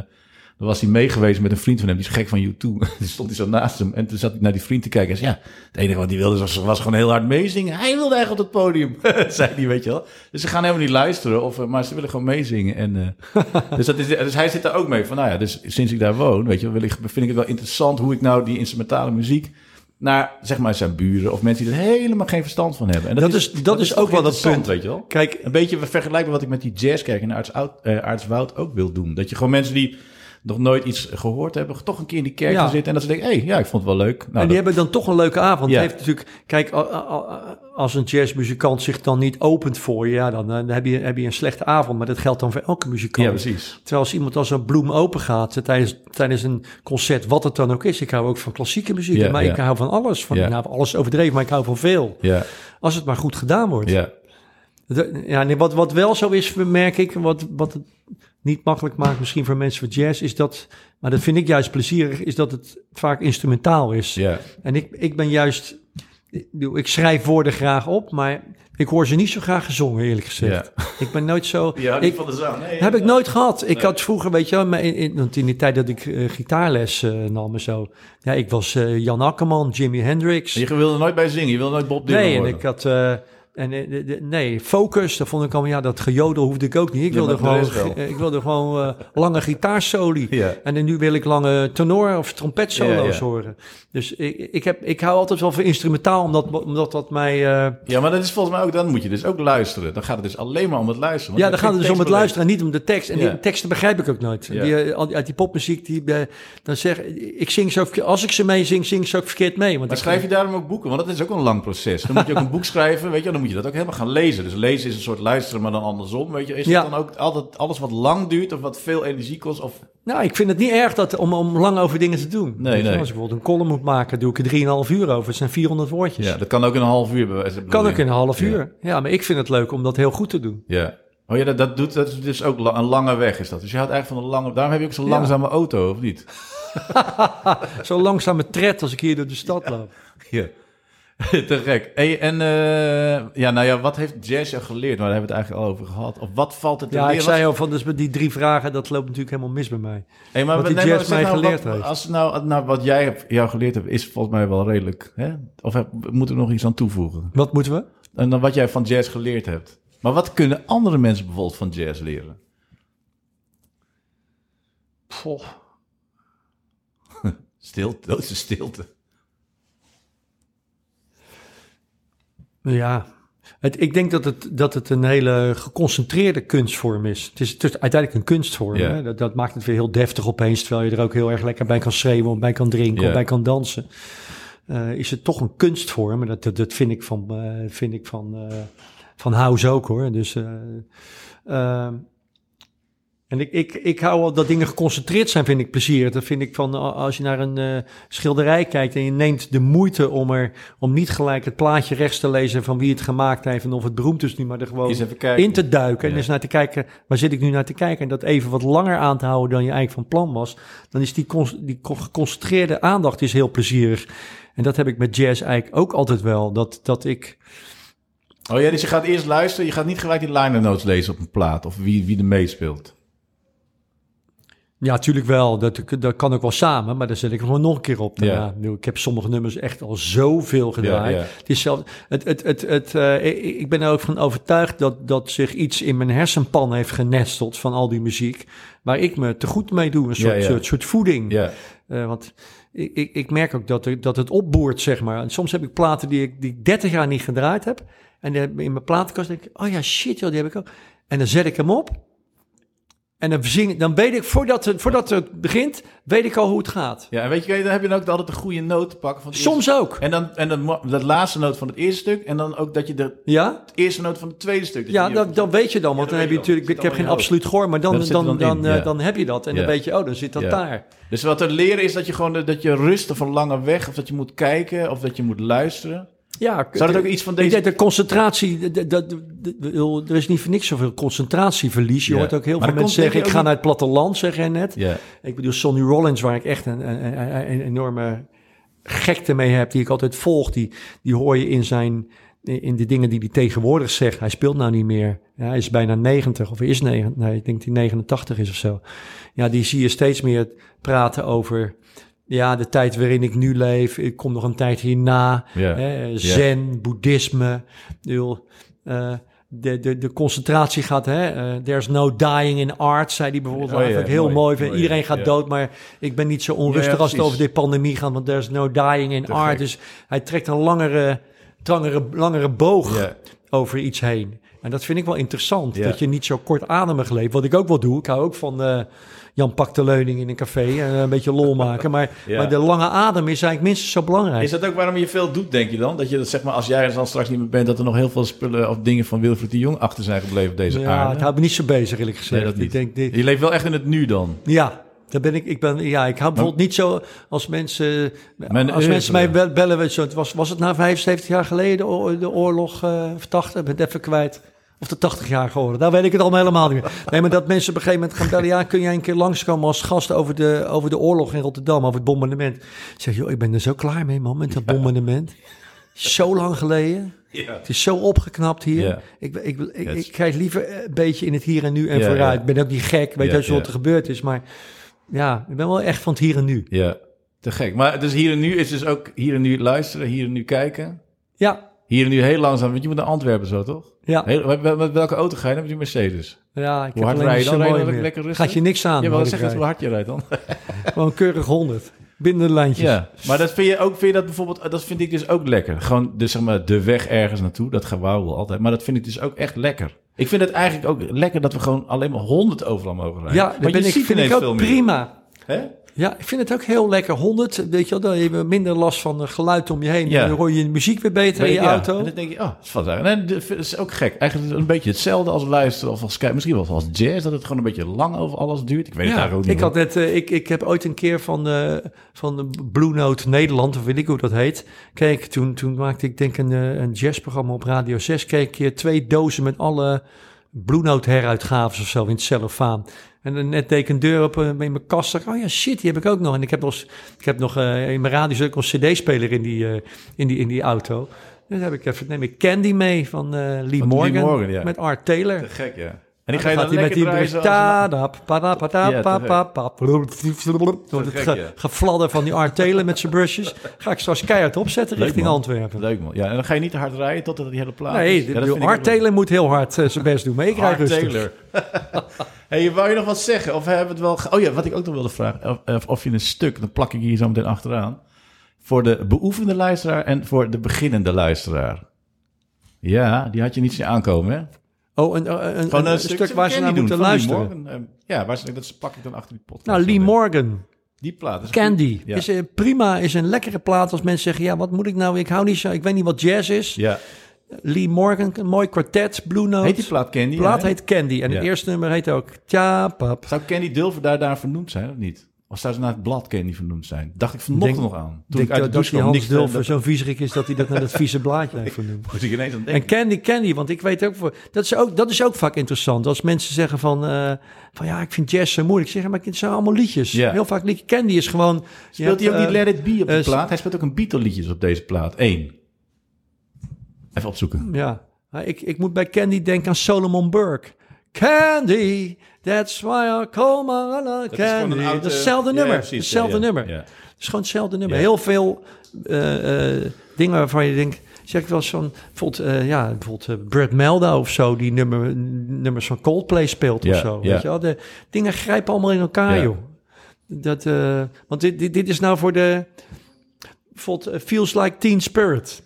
dan was hij meegewezen met een vriend van hem, die is gek van U2. Toen stond hij zo naast hem en toen zat hij naar die vriend te kijken. En zei, ja, het enige wat hij wilde was, was gewoon heel hard meezingen. Hij wilde eigenlijk op het podium, zei hij, weet je wel. Dus ze gaan helemaal niet luisteren, of, eh, maar ze willen gewoon meezingen. En, eh, dus, dat is, dus hij zit daar ook mee van, nou ja, dus sinds ik daar woon, weet je, wel, wil ik, vind ik het wel interessant hoe ik nou die instrumentale muziek naar, zeg maar, zijn buren of mensen die er helemaal geen verstand van hebben. En Dat is- dat is ook wel dat punt. weet je wel. Kijk, Een beetje vergelijkbaar wat ik met die jazzkerk in Aartswoud, eh, Aartswoud ook wil doen. Dat je gewoon mensen die nog nooit iets gehoord hebben, toch een keer in die kerk Ja. zitten. En dat ze denken, hé, hey, ja, ik vond het wel leuk. Nou, en die dat- hebben dan toch een leuke avond. Ja. Het heeft natuurlijk, kijk, als een jazzmuzikant zich dan niet opent voor je, ja, dan, eh, dan heb, je, heb je een slechte avond. Maar dat geldt dan voor elke muzikant. ja, precies. Terwijl als iemand als een bloem open gaat eh, tijdens, tijdens een concert, wat het dan ook is. Ik hou ook van klassieke muziek, Ja, maar ik hou van alles. Van, nou, alles overdreven, maar ik hou van veel. Ja, Als het maar goed gedaan wordt. ja. Ja, nee, wat, wat wel zo is, merk ik, wat, wat het niet makkelijk maakt misschien voor mensen voor jazz, is dat, maar dat vind ik juist plezierig, is dat het vaak instrumentaal is. ja. En ik, ik ben juist, ik, bedoel, ik schrijf woorden graag op, maar ik hoor ze niet zo graag gezongen, eerlijk gezegd. Ik ben nooit zo... Ja, ik, van de zang. Nee, heb ik nooit gehad. Ik Nee. had vroeger, weet je wel, maar in, in, want in die tijd dat ik eh, gitaarles eh, nam en zo. Ja, ik was eh, Jan Akkerman, Jimi Hendrix. Je wilde er nooit bij zingen, je wilde nooit Bob Dylan Nee, en worden. ik had... en, eh, de- de- nee, focus, dat vond ik allemaal, ja, dat gejodel hoefde ik ook niet. Ik wilde gewoon, eh, ik wilde gewoon eh, lange gitaarsoli. Ja. En dan nu wil ik lange tenor- of trompetsolo's Ja, horen. Dus ik, ik, heb, ik hou altijd wel van instrumentaal, omdat, omdat dat mij... Ja, maar dat is volgens mij ook, dan moet je dus ook luisteren. Dan gaat het dus alleen maar om het luisteren. ja, dan gaat het dus om het luisteren en niet om de tekst. En die teksten begrijp ik ook nooit. Ja. Die, al uit die popmuziek, die, dan zeg ik zing zo als ik ze mee zing, zing ik ze ook verkeerd mee. Want Maar schrijf je daarom ook boeken? Want dat is ook een lang proces. Dan moet je ook een boek schrijven, weet je, dan moet je dat ook helemaal gaan lezen. Dus lezen is een soort luisteren, maar dan andersom, weet je. Is Ja. dat dan ook altijd alles wat lang duurt of wat veel energie kost? Of... Nou, ik vind het niet erg dat, om, om lang over dingen te doen. Nee, nee. Als ik bijvoorbeeld een column moet maken, doe ik er 3,5 uur over. Het zijn 400 woordjes. Ja, dat kan ook in een half uur. bewijzen, kan ook in een half uur. Ja, maar ik vind het leuk om dat heel goed te doen. Ja. Oh ja, dat, dat, doet, dat is dus ook la- een lange weg is dat. Dus je houdt eigenlijk van een lange... Daarom heb je ook zo'n Ja. langzame auto, of niet? Zo langzame tred als ik hier door de stad loop. Ja. Te gek. Hey, en eh, ja, nou ja, wat heeft jazz jou geleerd? Maar daar hebben we het eigenlijk al over gehad. Of wat valt het te Ja, ik leren? zei al van, dus met die drie vragen, dat loopt natuurlijk helemaal mis bij mij. Hey, maar Wat die nee, jazz maar mij nou, geleerd wat, heeft. Als nou, nou wat jij hebt, jou geleerd hebt, is volgens mij wel redelijk. Hè? Of heb, moeten we nog iets aan toevoegen? Wat moeten we? En dan wat jij van jazz geleerd hebt. Maar wat kunnen andere mensen bijvoorbeeld van jazz leren? Poh. Stilte, doodse stilte. Ja, Het, ik denk dat het, dat het een hele geconcentreerde kunstvorm is. Het is, het is uiteindelijk een kunstvorm. Hè? Dat, dat maakt het weer heel deftig opeens, terwijl je er ook heel erg lekker bij kan schreeuwen, of bij kan drinken, of bij kan dansen. Eh, is het toch een kunstvorm? En dat, dat, dat vind ik van, eh, vind ik van, eh, van House ook hoor. Dus, eh, ehm, en ik, ik, ik hou wel dat dingen geconcentreerd zijn, vind ik plezier. Dat vind ik van a- als je naar een eh, schilderij kijkt en je neemt de moeite om er om niet gelijk het plaatje rechts te lezen van wie het gemaakt heeft en of het beroemd is nu, maar er gewoon in te duiken en eens naar te kijken, waar zit ik nu naar te kijken? En dat even wat langer aan te houden dan je eigenlijk van plan was. Dan is die, die co- geconcentreerde aandacht is heel plezierig. En dat heb ik met jazz eigenlijk ook altijd wel. Dat, dat ik, Oh ja, dus je gaat eerst luisteren. Je gaat niet gelijk die liner notes lezen op een plaat. Of wie, wie er meespeelt. Ja, natuurlijk wel. Dat, dat kan ook wel samen, maar dan zet ik gewoon nog een keer op. Ja. Ik heb sommige nummers echt al zoveel ja. Het is zelf, het, het, het, het, eh, ik- ben er ook van overtuigd dat, dat zich iets in mijn hersenpan heeft genesteld van al die muziek. Waar ik me te goed mee doe. Een soort, Ja, ja. soort, soort voeding. Ja. Eh, want ik, ik, ik merk ook dat, er, dat het opboert, zeg maar. En soms heb ik platen die ik, die ik 30 jaar niet gedraaid heb. En in mijn platenkast denk ik, oh ja, shit, joh, die heb ik ook. En dan zet ik hem op. En dan, zing, dan weet ik, voordat het, voordat het begint, weet ik al hoe het gaat. ja, en weet je, dan heb je ook altijd een goede noot te pakken. Van het Soms ook. En dan en dan de laatste noot van het eerste stuk. En dan ook dat je de Ja? eerste noot van het tweede stuk. Ja, dan, dan weet je dan. Want Ja, dan dan heb je natuurlijk, ik heb geen absoluut gehoor, maar dan, dan, dan, dan in, eh, ja. dan heb je dat. En dan weet je, oh, dan zit dat daar. Dus wat er leren is dat je gewoon de- dat je rust of een lange weg. Of dat je moet kijken. Of dat je moet luisteren. Ja, Zou dat ook iets van deze... de concentratie, de, de, de- de- de- er is niet voor niks zoveel concentratieverlies. Je hoort ook heel Maar veel dat mensen zeggen, ik ga naar het platteland, zeg jij net. Ik bedoel, Sonny Rollins, waar ik echt een, een, een- een enorme gekte mee heb, die ik altijd volg, die, die hoor je in zijn, in de dingen die hij tegenwoordig zegt. Hij speelt nou niet meer. Ja, hij is bijna 90 of is 9, nee, ik denk dat hij 89 is of zo. Ja, die zie je steeds meer praten over, ja, de tijd waarin ik nu leef. Ik kom nog een tijd hierna. Hè, zen, boeddhisme. Bedoel, eh, de, de, de concentratie gaat, hè, eh, there's no dying in art, zei hij bijvoorbeeld. Oh ja, vind ik heel mooi, mooi. mooi, Iedereen gaat ja. dood, maar ik ben niet zo onrustig Ja, als het over de pandemie gaat, want there's no dying in Te art. gek. Dus hij trekt een langere, langere, langere boog over iets heen. En dat vind ik wel interessant, dat je niet zo kortademig leeft. Wat ik ook wel doe, ik hou ook van eh, Jan Pak de Leuning in een café en een beetje lol maken. Maar, Ja. maar de lange adem is eigenlijk minstens zo belangrijk. Is dat ook waarom je veel doet, denk je dan? Dat je dat zeg maar, als jij er dan straks niet meer bent, dat er nog heel veel spullen of dingen van Wilfried de Jong achter zijn gebleven op deze ja, aarde? het houdt me niet zo bezig, eerlijk gezegd. Nee, dat. Ik denk, dit, Je leeft wel echt in het nu dan. ja, daar ben ik. Ik ben, ja, ik hou bijvoorbeeld niet zo als mensen. Mijn als mensen mij bellen, weet je, het was, was het nou 75 jaar geleden de, oor- de oorlog eh of 80? Ik ben het even kwijt. Of de 80 jaar geworden. Daar weet ik het allemaal helemaal niet meer. Nee, maar dat mensen op een gegeven moment gaan bellen. Ja, kun jij een keer langskomen als gast over de, over de oorlog in Rotterdam, over het bombardement? Ik zeg, joh, ik ben er zo klaar mee, man, met dat bombardement. Zo lang geleden. Ja. Het is zo opgeknapt hier. Ja. Ik, ik, ik, ik, krijg liever een beetje in het hier en nu en vooruit. Ik ben ook niet gek, weet je wat er gebeurd is. Maar ja, ik ben wel echt van het hier en nu. Ja, te gek. Maar dus hier en nu is dus ook hier en nu luisteren, hier en nu kijken. Ja, Hier en nu heel langzaam, want je moet naar Antwerpen zo, toch? ja. Heel, met, welke auto ga je dan? Met die Mercedes? ja ik Hoe hard rij je dan? Rij je lekker rustig? Gaat je niks aan. Ja, wel zeg eens hoe hard je rijdt dan. Gewoon keurig 100. Binnen de lijntjes. Ja, maar dat vind je ook, vind je dat bijvoorbeeld, dat vind ik dus ook lekker. Gewoon de, zeg maar, de weg ergens naartoe, dat gewauwel altijd. Maar dat vind ik dus ook echt lekker. Ik vind het eigenlijk ook lekker dat we gewoon alleen maar 100 overal mogen rijden. Ja, dat je ben ik, ziet vind ik ook prima. Hè? Ja, ik vind het ook heel lekker. 100, weet je wel, dan heb je minder last van geluid om je heen. Ja. Dan hoor je de muziek weer beter in je Ja, auto. En dan denk je, oh, dat is wat Nee, dat is ook gek. Eigenlijk een beetje hetzelfde als luisteren of als kijken. Misschien wel als jazz, dat het gewoon een beetje lang over alles duurt. Ik weet het eigenlijk ook ik, niet. had net, eh, ik, ik heb ooit een keer van, eh, van de Blue Note Nederland, of weet ik hoe dat heet. Kijk, toen, toen maakte ik denk een, eh, een jazzprogramma op Radio 6. Keek ik een keer twee dozen met alle Blue Note heruitgaves of zo in het cellofaan. En dan net deed ik een deur op eh, in mijn kast. Oh ja, shit, die heb ik ook nog. En ik heb nog, ik heb nog eh, in mijn radio ook een cd-speler in die, eh, in, die, in die auto. Dus heb ik even, neem ik Candy mee van eh, Lee, Van Morgan, Lee Morgan, ja. met Art Taylor. Te gek, ja. En die Dan ga je dan met die het gefladder van die Art Taylor met zijn brushes. Ga ik straks keihard opzetten richting. Antwerpen. Leuk man. Ja, en dan ga je niet te hard rijden totdat die hele plaat Nee, de, Ja, dat de vind ik Art ook leuk. Taylor moet heel hard eh, zijn best doen. Maar ik rustig. Hey, wou je nog wat zeggen? Of hebben we het wel... Oh ja, wat ik ook nog wilde vragen. Of, of- of je een stuk, dan plak ik hier zo meteen achteraan. Voor de beoefende luisteraar en voor de beginnende luisteraar. Ja, die had je niet zien aankomen, hè? Oh, een, een, een, Gewoon een stuk, waar ze naar doen moeten Lee luisteren. Morgan. Ehm, ja, waar ze, dat pak ik dan achter die pot. Nou, Lee Morgan, Die plaat is Candy. Ja. Is eh, prima, is een lekkere plaat als mensen zeggen... ja, wat moet ik nou, ik hou niet zo, ik weet niet wat jazz is. Ja. Lee Morgan, een mooi kwartet, Blue Note. Heet die plaat Candy? De plaat ja, heet Candy en Ja. het eerste nummer heet ook Tja, pap. Zou Candy Dulver daar, daar vernoemd zijn, of niet? Of zou ze naar het blad Candy vernoemd zijn? Dacht ik vanochtend nog aan. Toen ik uit de douche kwam. Hans niks Dulfer zo viezerik is dat hij dat naar dat vieze blaadje heeft vernoemd. Moet ik ineens aan En. Candy, Candy, want ik weet ook voor. Dat is ook, dat is ook vaak interessant. Als mensen zeggen van, eh, van ja, ik vind jazz zo moeilijk. Ik zeg, maar het zijn allemaal liedjes. Heel vaak liedje. Candy is gewoon. Speelt hij ook niet eh, Let It Be op de eh, plaat? Hij speelt ook een Beatle liedjes op deze plaat. Eén. Even opzoeken. Ja, Maar ik, ik moet bij Candy denken aan Solomon Burke. Candy, that's why I call my Candy. Dat is hetzelfde nummer. hetzelfde nummer. Ja. Het is gewoon hetzelfde nummer. Ja. Heel veel eh, eh, dingen waarvan je denkt... Zeg ik wel van... Bijvoorbeeld, eh, ja, bijvoorbeeld Brad Meldo of zo... die nummer, nummers van Coldplay speelt of Ja, zo. ja. Weet je wel? De dingen grijpen allemaal in elkaar, Ja. joh. Dat, want dit, dit, dit is nou voor de... Bijvoorbeeld Feels Like Teen Spirit.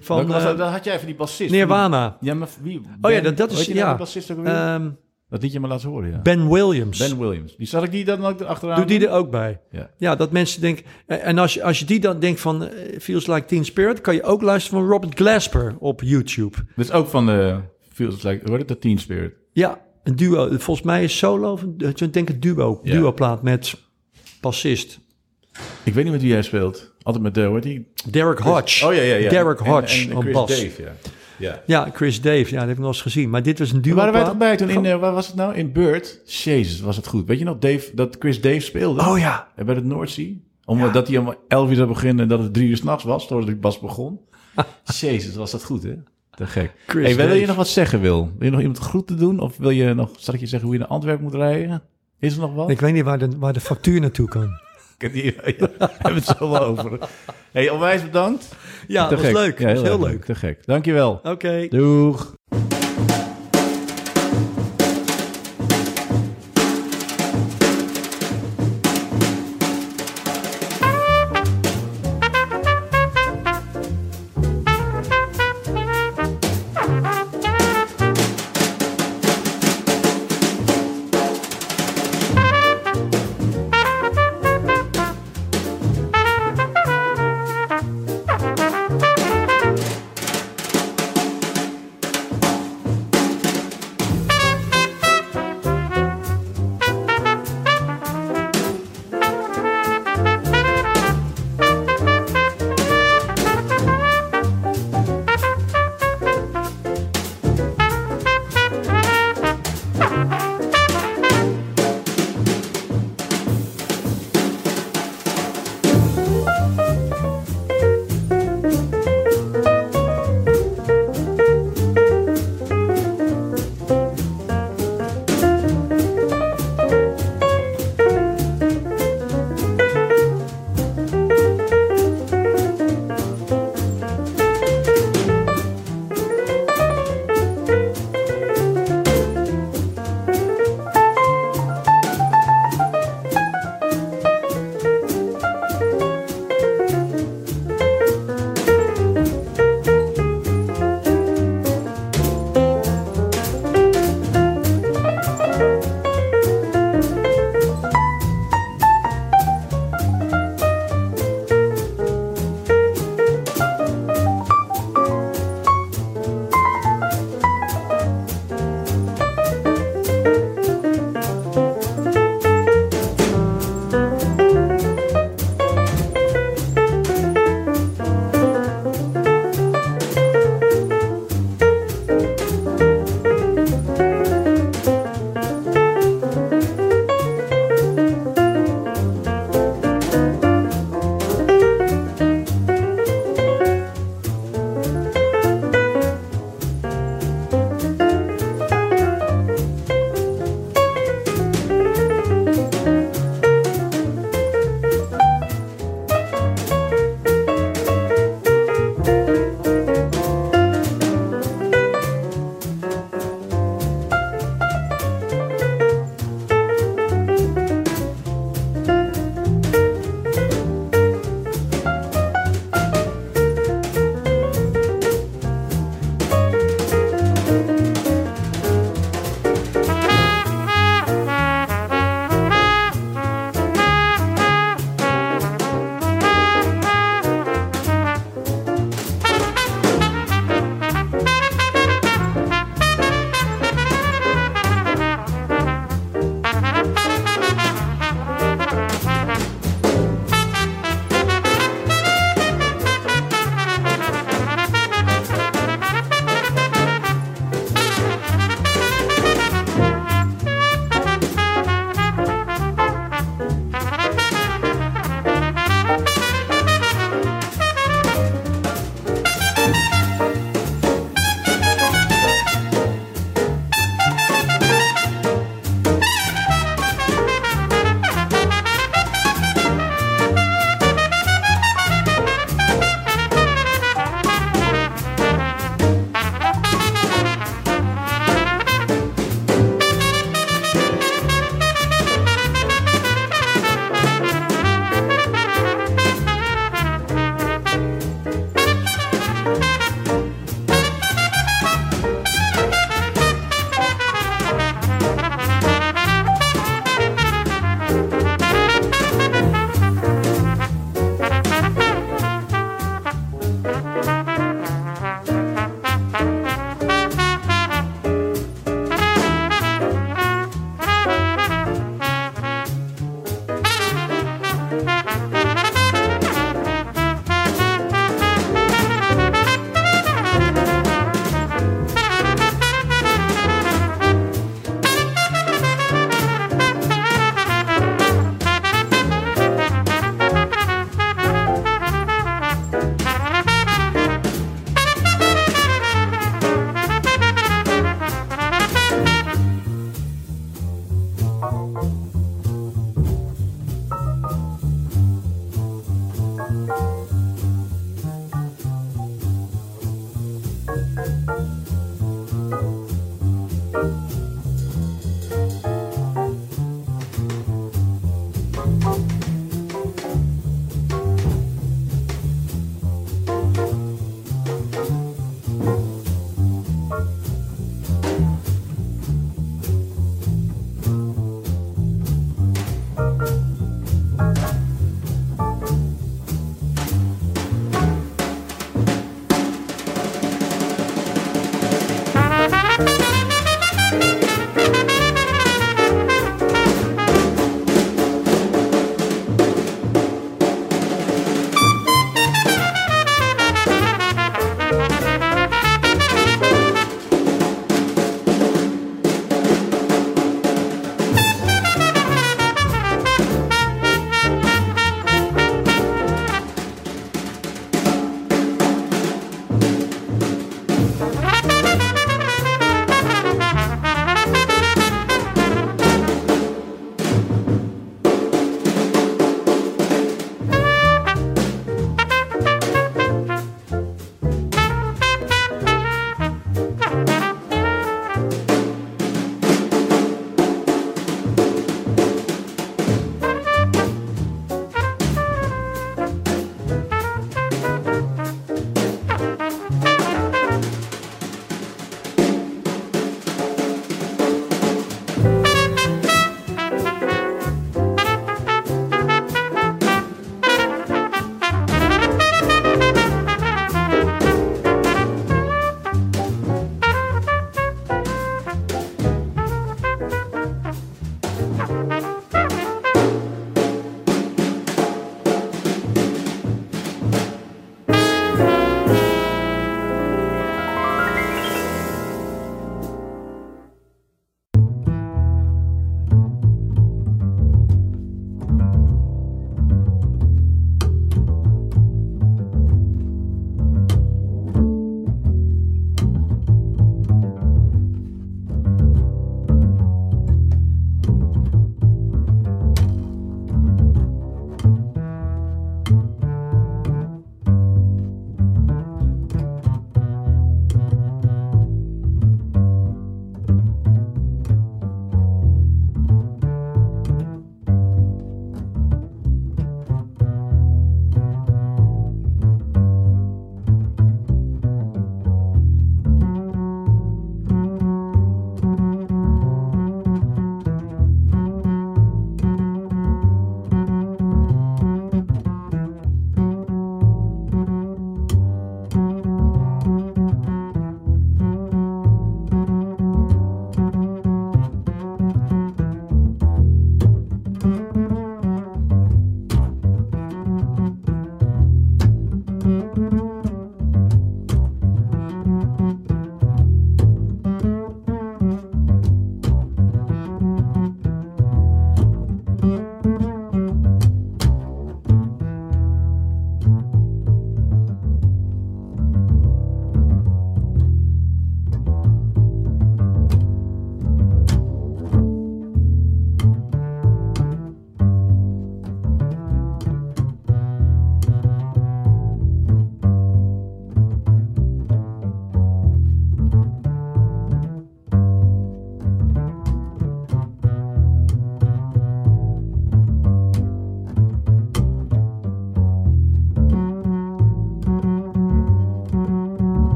Van was eh, dat? Dan had jij even die bassist. Nirvana. Ja, maar wie? Oh ja, dat, dat is... nou, Ja, die bassist ook weer? ehm, dat liedje maar laten horen, ja. Ben Williams. Ben Williams. Die zal ik die dan ook achteraan Doe die er ook bij. Ja. Ja, dat mensen denken... eh, En als je, als je die dan denkt van eh, Feels Like Teen Spirit... kan je ook luisteren van Robert Glasper op YouTube. Dit is ook van de... Feels like... Het? De Teen Spirit. Ja, een duo. Volgens mij is solo... Ik denk een duo. Ja. Duo-plaat met bassist. Ik weet niet met wie jij speelt. Altijd met de... Hoe heet die? Derek Hodge. Oh ja, ja, ja. Derek Hodge en, Chris bas. Dave, ja. Ja. Ja, Chris Dave. Ja, dat heb ik nog eens gezien. Maar dit was een Waar waren wij toch duo-plaat. bij toen in... eh, waar was het nou? In Bird? Jezus, was het goed. Weet je nog Dave, dat Chris Dave speelde? Oh ja. En bij het Noordzee? Omdat hij om 11 uur zou beginnen en dat het drie uur s'nachts was, totdat ik pas begon. Jezus, was dat goed, hè? Te gek. Chris hey, wil je nog wat zeggen, Wil? Wil je nog iemand groeten doen? Of wil je nog, zal ik je zeggen hoe je naar Antwerpen moet rijden? Is er nog wat? Ik weet niet waar de, waar de factuur naartoe kan. Ik heb hier- ja, we hebben het zo wel over. hey, onwijs bedankt. Ja, Te dat was gek. leuk. Ja, dat was heel leuk. Te gek. Dankjewel. Oké. Doeg.